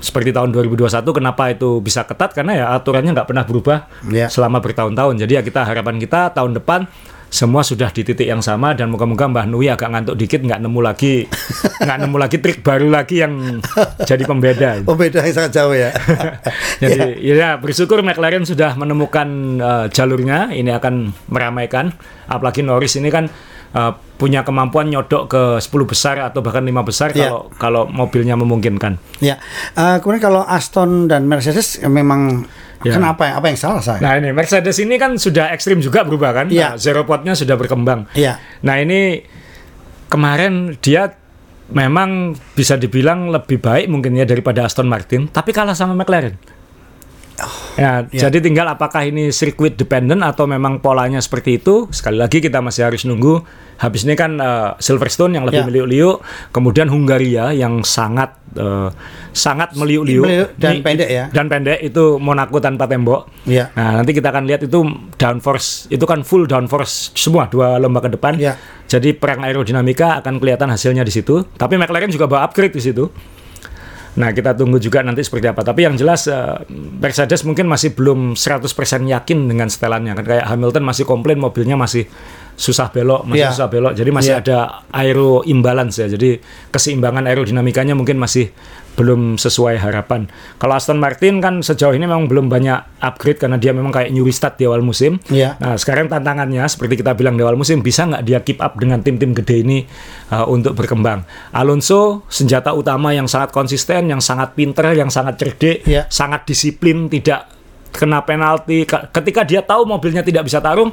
[SPEAKER 2] Seperti tahun 2021 kenapa itu bisa ketat karena ya aturannya nggak pernah berubah
[SPEAKER 1] Ya.
[SPEAKER 2] selama bertahun-tahun. Jadi ya kita harapan kita tahun depan semua sudah di titik yang sama dan moga-moga Mbah Nui agak ngantuk dikit nggak nemu lagi [laughs] nggak nemu lagi trik baru lagi yang jadi pembeda. [laughs]
[SPEAKER 1] Oh, beda yang sangat jauh ya. [laughs]
[SPEAKER 2] Jadi ya bersyukur McLaren sudah menemukan uh, jalurnya. Ini akan meramaikan. Apalagi Norris ini kan uh, punya kemampuan nyodok ke 10 besar atau bahkan lima besar
[SPEAKER 1] Ya.
[SPEAKER 2] kalau kalau mobilnya memungkinkan.
[SPEAKER 1] ya. Eh, kemudian kalau Aston dan Mercedes memang
[SPEAKER 2] Ya.
[SPEAKER 1] kenapa yang apa yang salah saya?
[SPEAKER 2] Nah ini Mercedes ini kan sudah ekstrim juga berubah kan.
[SPEAKER 1] Iya.
[SPEAKER 2] Nah, zero potnya sudah berkembang.
[SPEAKER 1] Iya.
[SPEAKER 2] Nah ini kemarin dia memang bisa dibilang lebih baik mungkin ya daripada Aston Martin, tapi kalah sama McLaren. Ya,
[SPEAKER 1] Ya.
[SPEAKER 2] jadi tinggal apakah ini circuit dependent atau memang polanya seperti itu. Sekali lagi kita masih harus nunggu. Habis ini kan eh, Silverstone yang lebih
[SPEAKER 1] Ya.
[SPEAKER 2] meliuk-liuk, kemudian Hungaria yang sangat eh, sangat meliuk-liuk
[SPEAKER 1] Meliuk dan
[SPEAKER 2] Ini-
[SPEAKER 1] pendek ya.
[SPEAKER 2] Dan pendek itu Monaco tanpa tembok.
[SPEAKER 1] Iya.
[SPEAKER 2] Nah, nanti kita akan lihat itu downforce, itu kan full downforce semua dua lomba ke depan.
[SPEAKER 1] Ya.
[SPEAKER 2] Jadi perang aerodinamika akan kelihatan hasilnya di situ. Tapi McLaren juga bawa upgrade di situ. Nah, kita tunggu juga nanti seperti apa. Tapi yang jelas eh, Mercedes mungkin masih belum 100% yakin dengan setelannya. Kan kayak Hamilton masih komplain mobilnya masih susah belok, masih
[SPEAKER 1] Iya.
[SPEAKER 2] susah belok. Jadi masih
[SPEAKER 1] Iya.
[SPEAKER 2] ada aero imbalance ya. Jadi keseimbangan aerodinamikanya mungkin masih belum sesuai harapan. Kalau Aston Martin kan sejauh ini memang belum banyak upgrade karena dia memang kayak new restart di awal musim.
[SPEAKER 1] Iya.
[SPEAKER 2] Nah, sekarang tantangannya seperti kita bilang di awal musim bisa nggak dia keep up dengan tim-tim gede ini uh, untuk berkembang. Alonso senjata utama yang sangat konsisten, yang sangat pinter, yang sangat cerdik,
[SPEAKER 1] Iya.
[SPEAKER 2] sangat disiplin, tidak kena penalti. Ka- Ketika dia tahu mobilnya tidak bisa tarung,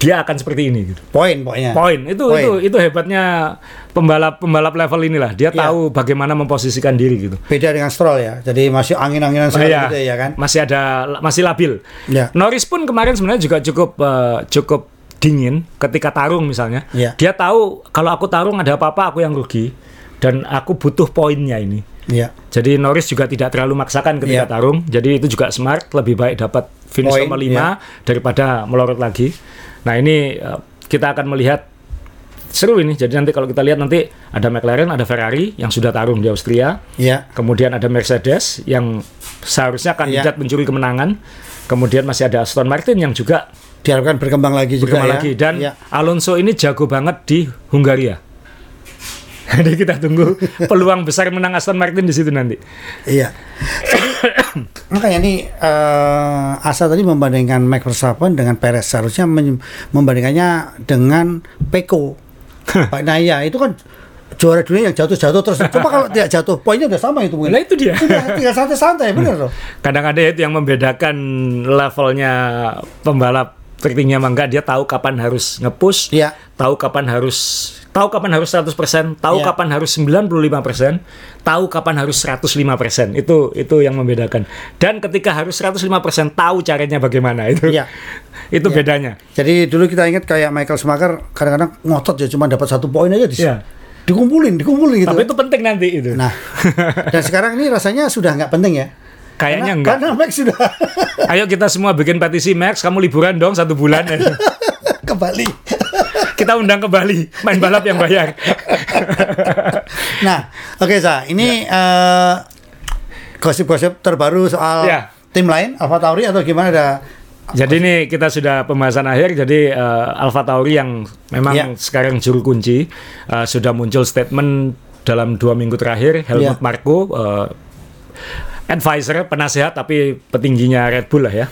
[SPEAKER 2] dia akan seperti ini. Gitu.
[SPEAKER 1] Poin pokoknya.
[SPEAKER 2] Poin itu
[SPEAKER 1] Poin.
[SPEAKER 2] itu itu hebatnya pembalap pembalap level inilah. Dia
[SPEAKER 1] Iya.
[SPEAKER 2] tahu bagaimana memposisikan diri gitu.
[SPEAKER 1] Beda dengan Stroll ya. Jadi masih angin-anginan sekali
[SPEAKER 2] Iya,
[SPEAKER 1] gitu ya kan.
[SPEAKER 2] Masih ada masih labil.
[SPEAKER 1] Ya.
[SPEAKER 2] Norris pun kemarin sebenarnya juga cukup eh, cukup dingin ketika tarung misalnya.
[SPEAKER 1] Ya.
[SPEAKER 2] Dia tahu kalau aku tarung ada apa-apa aku yang rugi dan aku butuh poinnya ini.
[SPEAKER 1] Iya.
[SPEAKER 2] Jadi Norris juga tidak terlalu maksakan ketika
[SPEAKER 1] Ya.
[SPEAKER 2] tarung. Jadi itu juga smart, lebih baik dapat finish
[SPEAKER 1] Poin,
[SPEAKER 2] nomor 5 daripada melorot lagi. Nah, ini eh, kita akan melihat seru ini. Jadi nanti kalau kita lihat nanti ada McLaren, ada Ferrari yang sudah tarung di Austria.
[SPEAKER 1] Iya.
[SPEAKER 2] Kemudian ada Mercedes yang seharusnya kandidat
[SPEAKER 1] Iya.
[SPEAKER 2] mencuri kemenangan. Kemudian masih ada Aston Martin yang juga
[SPEAKER 1] Diharapkan berkembang lagi juga
[SPEAKER 2] berkembang
[SPEAKER 1] ya.
[SPEAKER 2] lagi dan
[SPEAKER 1] Iya.
[SPEAKER 2] Alonso ini jago banget di Hungaria. [laughs] Jadi kita tunggu [laughs] peluang besar menang Aston Martin di situ nanti.
[SPEAKER 1] Iya. Makanya nih eh, Asa tadi membandingkan Max Verstappen dengan Perez seharusnya membandingkannya dengan Peko. Pak Naya itu kan juara dunia yang jatuh-jatuh terus. Coba kalau tidak jatuh, poinnya udah sama itu mungkin.
[SPEAKER 2] Nah itu dia.
[SPEAKER 1] Udah tinggal santai-santai, bener loh.
[SPEAKER 2] Kadang ada itu yang membedakan levelnya pembalap tertinggi sama enggak. Dia tahu kapan harus nge-push,
[SPEAKER 1] Iya.
[SPEAKER 2] tahu kapan harus tahu kapan harus 100%, tahu
[SPEAKER 1] Iya.
[SPEAKER 2] kapan harus 95%, tahu kapan harus 105%. Itu itu yang membedakan. Dan ketika harus 105% tahu caranya bagaimana itu.
[SPEAKER 1] Iya. [laughs]
[SPEAKER 2] itu
[SPEAKER 1] Iya.
[SPEAKER 2] bedanya.
[SPEAKER 1] Jadi dulu kita ingat kayak Michael Schumacher kadang-kadang ngotot ya cuma dapat satu poin aja di
[SPEAKER 2] Iya.
[SPEAKER 1] dikumpulin, dikumpulin gitu.
[SPEAKER 2] Tapi itu penting nanti itu.
[SPEAKER 1] Nah, [laughs] dan sekarang ini rasanya sudah nggak penting ya.
[SPEAKER 2] Kayaknya
[SPEAKER 1] Karena-
[SPEAKER 2] enggak.
[SPEAKER 1] Karena Max sudah [laughs]
[SPEAKER 2] Ayo kita semua bikin petisi Max, kamu liburan dong satu bulan. [laughs]
[SPEAKER 1] ke Bali. [laughs]
[SPEAKER 2] kita undang ke Bali, main balap yang bayar.
[SPEAKER 1] Nah, oke Sa, ini eh, gosip-gosip terbaru soal
[SPEAKER 2] Ya.
[SPEAKER 1] tim lain, Alfa Tauri atau gimana ada?
[SPEAKER 2] Jadi ini kita sudah pembahasan akhir. Jadi eh, Alfa Tauri yang memang
[SPEAKER 1] Ya.
[SPEAKER 2] sekarang juru kunci eh, sudah muncul statement dalam dua minggu terakhir. Helmut
[SPEAKER 1] Ya.
[SPEAKER 2] Marko, eh, advisor, penasehat tapi petingginya Red Bull lah ya,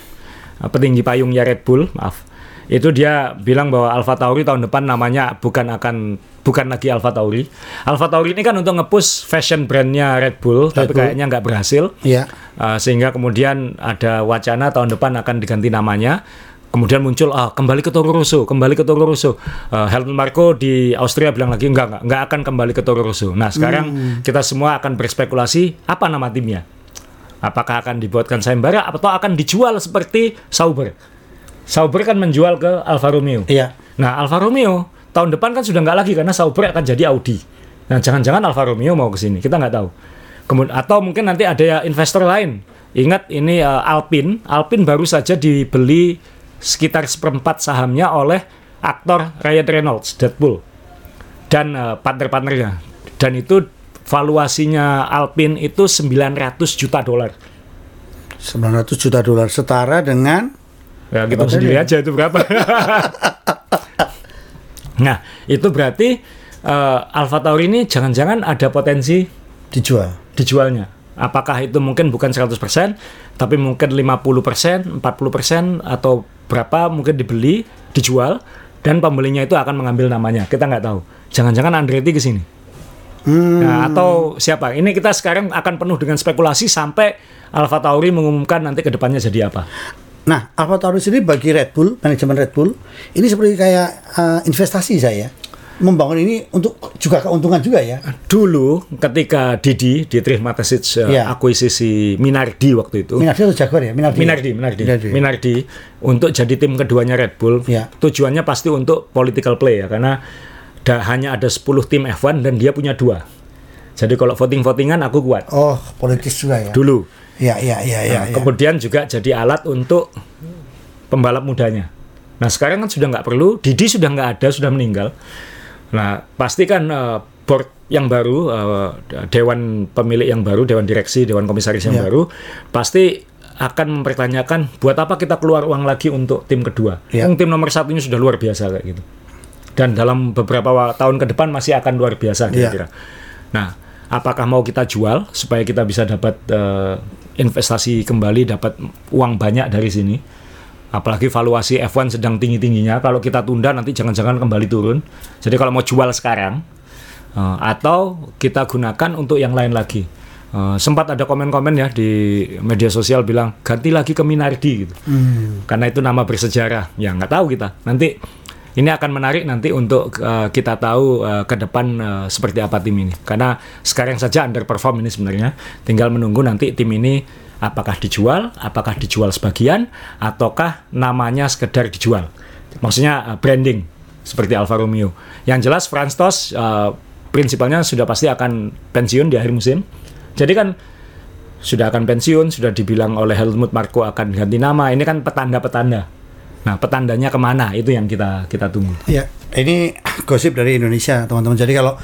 [SPEAKER 2] Eh, petinggi payungnya Red Bull, maaf. Itu dia bilang bahwa Alfa Tauri tahun depan namanya bukan akan bukan lagi Alfa Tauri. Alfa Tauri ini kan untuk nge-push fashion brandnya Red Bull, tapi
[SPEAKER 1] Bull.
[SPEAKER 2] kayaknya nggak berhasil.
[SPEAKER 1] Iya.
[SPEAKER 2] Uh, sehingga kemudian ada wacana tahun depan akan diganti namanya. Kemudian muncul ah kembali ke Toro Rosso, kembali ke Toro Rosso. Uh, Helmut Marko di Austria bilang lagi enggak enggak enggak akan kembali ke Toro Rosso. Nah, sekarang kita semua akan berspekulasi apa nama timnya. Apakah akan dibuatkan sayembara atau akan dijual seperti Sauber. Sauber kan menjual ke Alfa Romeo.
[SPEAKER 1] Iya.
[SPEAKER 2] Nah, Alfa Romeo tahun depan kan sudah nggak lagi karena Sauber akan jadi Audi. Nah, jangan-jangan Alfa Romeo mau ke sini, kita nggak tahu. Kemudian atau mungkin nanti ada investor lain. Ingat ini uh, Alpine, Alpine baru saja dibeli sekitar seperempat sahamnya oleh aktor Ryan Reynolds, Deadpool, dan uh, partner-partnernya. Dan itu valuasinya Alpine itu 900 juta dolar.
[SPEAKER 1] 900 juta dolar setara dengan
[SPEAKER 2] Ya kita sendiri aja itu berapa. [laughs] nah, itu berarti eh, Alfa Tauri ini jangan-jangan ada potensi
[SPEAKER 1] dijual.
[SPEAKER 2] dijualnya. Apakah itu mungkin bukan 100%, tapi mungkin 50%, 40% atau berapa mungkin dibeli, dijual dan pembelinya itu akan mengambil namanya. Kita nggak tahu. Jangan-jangan Andretti ke sini.
[SPEAKER 1] Hmm.
[SPEAKER 2] Nah, atau siapa? Ini kita sekarang akan penuh dengan spekulasi sampai Alfa Tauri mengumumkan nanti ke depannya jadi apa.
[SPEAKER 1] Nah, Alfa Tauri sendiri bagi Red Bull, manajemen Red Bull, ini seperti kayak eh, investasi saya. membangun ini untuk juga keuntungan juga ya.
[SPEAKER 2] Dulu ketika Didi di Trimatasit uh,
[SPEAKER 1] Iya.
[SPEAKER 2] akuisisi Minardi waktu itu.
[SPEAKER 1] Minardi atau Jaguar ya? Minardi.
[SPEAKER 2] Minardi, Minardi,
[SPEAKER 1] Minardi.
[SPEAKER 2] Minardi, untuk jadi tim keduanya Red Bull.
[SPEAKER 1] Ya.
[SPEAKER 2] Tujuannya pasti untuk political play ya, karena da- hanya ada 10 tim F1 dan dia punya dua. Jadi kalau voting-votingan aku kuat
[SPEAKER 1] Oh, politis juga ya.
[SPEAKER 2] dulu.
[SPEAKER 1] Iya, iya, iya, iya.
[SPEAKER 2] Nah,
[SPEAKER 1] iya.
[SPEAKER 2] Kemudian juga jadi alat untuk pembalap mudanya. Nah sekarang kan sudah nggak perlu, Didi sudah nggak ada, sudah meninggal. Nah pasti kan eh, board yang baru, eh, dewan pemilik yang baru, dewan direksi, dewan komisaris yang
[SPEAKER 1] Ya.
[SPEAKER 2] baru, pasti akan mempertanyakan buat apa kita keluar uang lagi untuk tim kedua.
[SPEAKER 1] Ya.
[SPEAKER 2] Yang tim nomor satunya sudah luar biasa kayak gitu. Dan dalam beberapa tahun ke depan masih akan luar biasa
[SPEAKER 1] Ya.
[SPEAKER 2] kira-kira. Nah, apakah mau kita jual supaya kita bisa dapat eh, investasi kembali, dapat uang banyak dari sini? Apalagi valuasi F1 sedang tinggi-tingginya. Kalau kita tunda nanti jangan-jangan kembali turun. Jadi kalau mau jual sekarang eh, atau kita gunakan untuk yang lain lagi. Eh, sempat ada komen-komen ya di media sosial bilang ganti lagi ke Minardi gitu. Karena itu nama bersejarah. Ya nggak tahu kita. Nanti ini akan menarik nanti untuk eh, kita tahu eh, ke depan eh, seperti apa tim ini. Karena sekarang saja underperform ini sebenarnya. Tinggal menunggu nanti tim ini apakah dijual, apakah dijual sebagian, ataukah namanya sekedar dijual. Maksudnya eh, branding seperti Alfa Romeo. Yang jelas Franz Tost eh, prinsipalnya sudah pasti akan pensiun di akhir musim. Jadi kan sudah akan pensiun, sudah dibilang oleh Helmut Marko akan ganti nama. Ini kan petanda-petanda. Nah, petandanya ke mana? Itu yang kita kita tunggu.
[SPEAKER 1] Ya, ini gosip dari Indonesia, teman-teman. Jadi kalau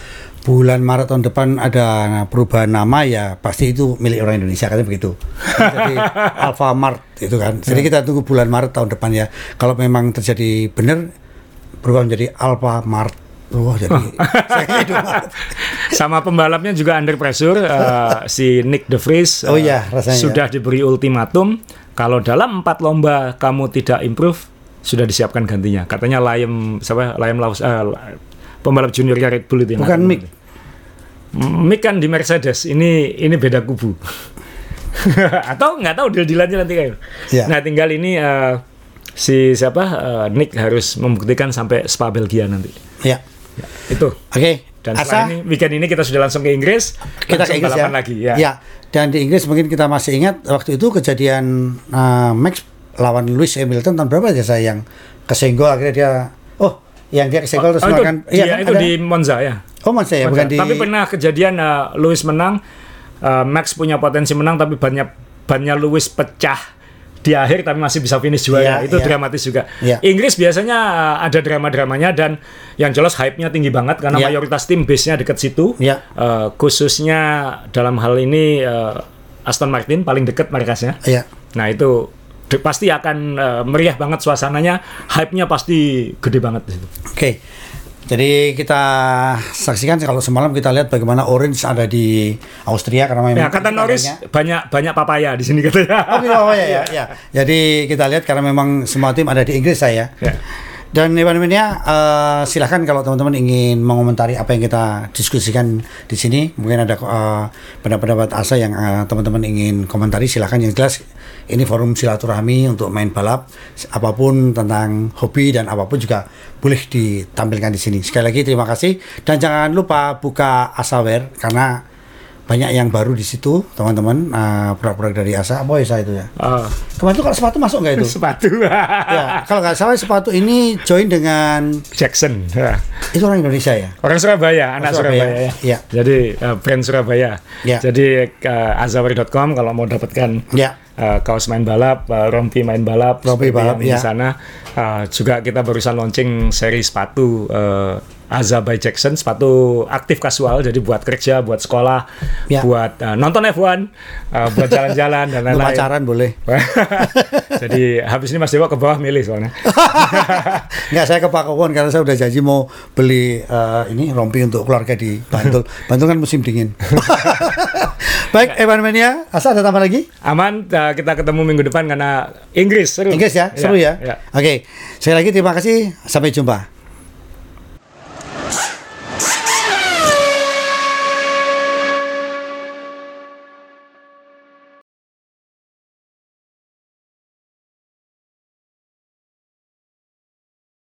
[SPEAKER 1] bulan Maret tahun depan ada perubahan nama ya pasti itu milik orang Indonesia katanya begitu. Jadi [laughs] Alfamart itu kan. Jadi kita tunggu bulan Maret tahun depan ya. Kalau memang terjadi benar berubah menjadi Alfamart. Wah, jadi [laughs] saya hidup.
[SPEAKER 2] Sama pembalapnya juga under pressure [laughs] eh, si Nick De Vries
[SPEAKER 1] Oh
[SPEAKER 2] eh,
[SPEAKER 1] iya, rasanya.
[SPEAKER 2] sudah diberi ultimatum kalau dalam empat lomba kamu tidak improve sudah disiapkan gantinya. Katanya Liam siapa Liam Laus eh, pembalap junior Red Bull itu
[SPEAKER 1] Bukan Mick.
[SPEAKER 2] Mick kan di Mercedes. Ini ini beda kubu. [laughs] Atau nggak tahu deal-dealannya nanti kayak.
[SPEAKER 1] Iya.
[SPEAKER 2] Nah, tinggal ini eh, si siapa eh, Nick harus membuktikan sampai Spa Belgia nanti.
[SPEAKER 1] Ya.
[SPEAKER 2] Ya, itu.
[SPEAKER 1] Oke.
[SPEAKER 2] Dan
[SPEAKER 1] Asa,
[SPEAKER 2] setelah ini weekend ini kita sudah langsung ke Inggris.
[SPEAKER 1] kita ke Inggris ya.
[SPEAKER 2] lagi ya.
[SPEAKER 1] Ya. Dan di Inggris mungkin kita masih ingat waktu itu kejadian uh, Max lawan Lewis Hamilton tahun berapa ya saya yang kesenggol akhirnya dia oh yang dia kesenggol terus
[SPEAKER 2] Oh, itu,
[SPEAKER 1] makan
[SPEAKER 2] dia
[SPEAKER 1] kan,
[SPEAKER 2] itu
[SPEAKER 1] ada?
[SPEAKER 2] di Monza ya.
[SPEAKER 1] Oh Monza ya, bukan di
[SPEAKER 2] Tapi pernah kejadian uh, Lewis menang, uh, Max punya potensi menang tapi banyak bannya Lewis pecah di akhir tapi masih bisa finish juara.
[SPEAKER 1] Iya,
[SPEAKER 2] itu
[SPEAKER 1] iya.
[SPEAKER 2] dramatis juga.
[SPEAKER 1] Iya.
[SPEAKER 2] Inggris biasanya uh, ada drama-dramanya dan yang jelas hype-nya tinggi banget karena
[SPEAKER 1] Iya.
[SPEAKER 2] mayoritas tim base-nya dekat situ.
[SPEAKER 1] Iya.
[SPEAKER 2] Uh, khususnya dalam hal ini uh, Aston Martin paling dekat markasnya.
[SPEAKER 1] Iya.
[SPEAKER 2] Nah itu pasti akan uh, meriah banget suasananya, hype-nya pasti gede banget di situ.
[SPEAKER 1] Oke. Jadi kita saksikan kalau semalam kita lihat bagaimana Orange ada di Austria karena memang
[SPEAKER 2] Ya kata Norris
[SPEAKER 1] adanya-
[SPEAKER 2] banyak banyak papaya di sini katanya.
[SPEAKER 1] Oh, di bawah ya, ya, ya. Jadi kita lihat karena memang semua tim ada di Inggris saya.
[SPEAKER 2] Ya.
[SPEAKER 1] Dan Iwan Minia, eh, silahkan kalau teman-teman ingin mengomentari apa yang kita diskusikan di sini, mungkin ada eh, pendapat-pendapat Asa yang eh, teman-teman ingin komentari, silahkan. Yang jelas ini forum silaturahmi untuk main balap, apa pun tentang hobi dan apa pun juga boleh ditampilkan di sini. Sekali lagi terima kasih dan jangan lupa buka Asaware karena banyak yang baru di situ, teman-teman. eh, produk-produk dari Asa, apa ya itu ya?
[SPEAKER 2] Oh,
[SPEAKER 1] Kemarin tuh kalau sepatu masuk nggak itu?
[SPEAKER 2] sepatu
[SPEAKER 1] ya, kalau nggak salah sepatu ini join dengan
[SPEAKER 2] Jackson. Ya.
[SPEAKER 1] itu orang Indonesia ya.
[SPEAKER 2] Orang Surabaya, anak
[SPEAKER 1] Surabaya,
[SPEAKER 2] Surabaya. ya.
[SPEAKER 1] iya.
[SPEAKER 2] Jadi uh, brand Surabaya.
[SPEAKER 1] Iya.
[SPEAKER 2] Jadi uh, azawari.com kalau mau dapatkan
[SPEAKER 1] Ya.
[SPEAKER 2] Uh, kaos main balap, uh, rompi main balap,
[SPEAKER 1] Rompi balap, ya.
[SPEAKER 2] di sana. Uh, juga kita barusan launching seri sepatu uh, Aza by Jackson, sepatu aktif kasual, jadi buat kerja, buat sekolah,
[SPEAKER 1] Ya.
[SPEAKER 2] buat uh, nonton F1, uh, buat jalan-jalan dan lain-lain.
[SPEAKER 1] pacaran boleh. [laughs]
[SPEAKER 2] Jadi habis ini Mas Dewa ke bawah milih soalnya. [laughs]
[SPEAKER 1] Nggak saya ke Pak Kowon karena saya udah janji mau beli eh, ini rompi untuk keluarga di Bantul. [laughs] Bantul kan musim dingin. Baik, Evan Mania, Asa ada tambah lagi?
[SPEAKER 2] Aman, uh, kita ketemu minggu depan karena Inggris seru.
[SPEAKER 1] Inggris ya, seru ya.
[SPEAKER 2] ya.
[SPEAKER 1] Oke, sekali lagi terima kasih. Sampai jumpa.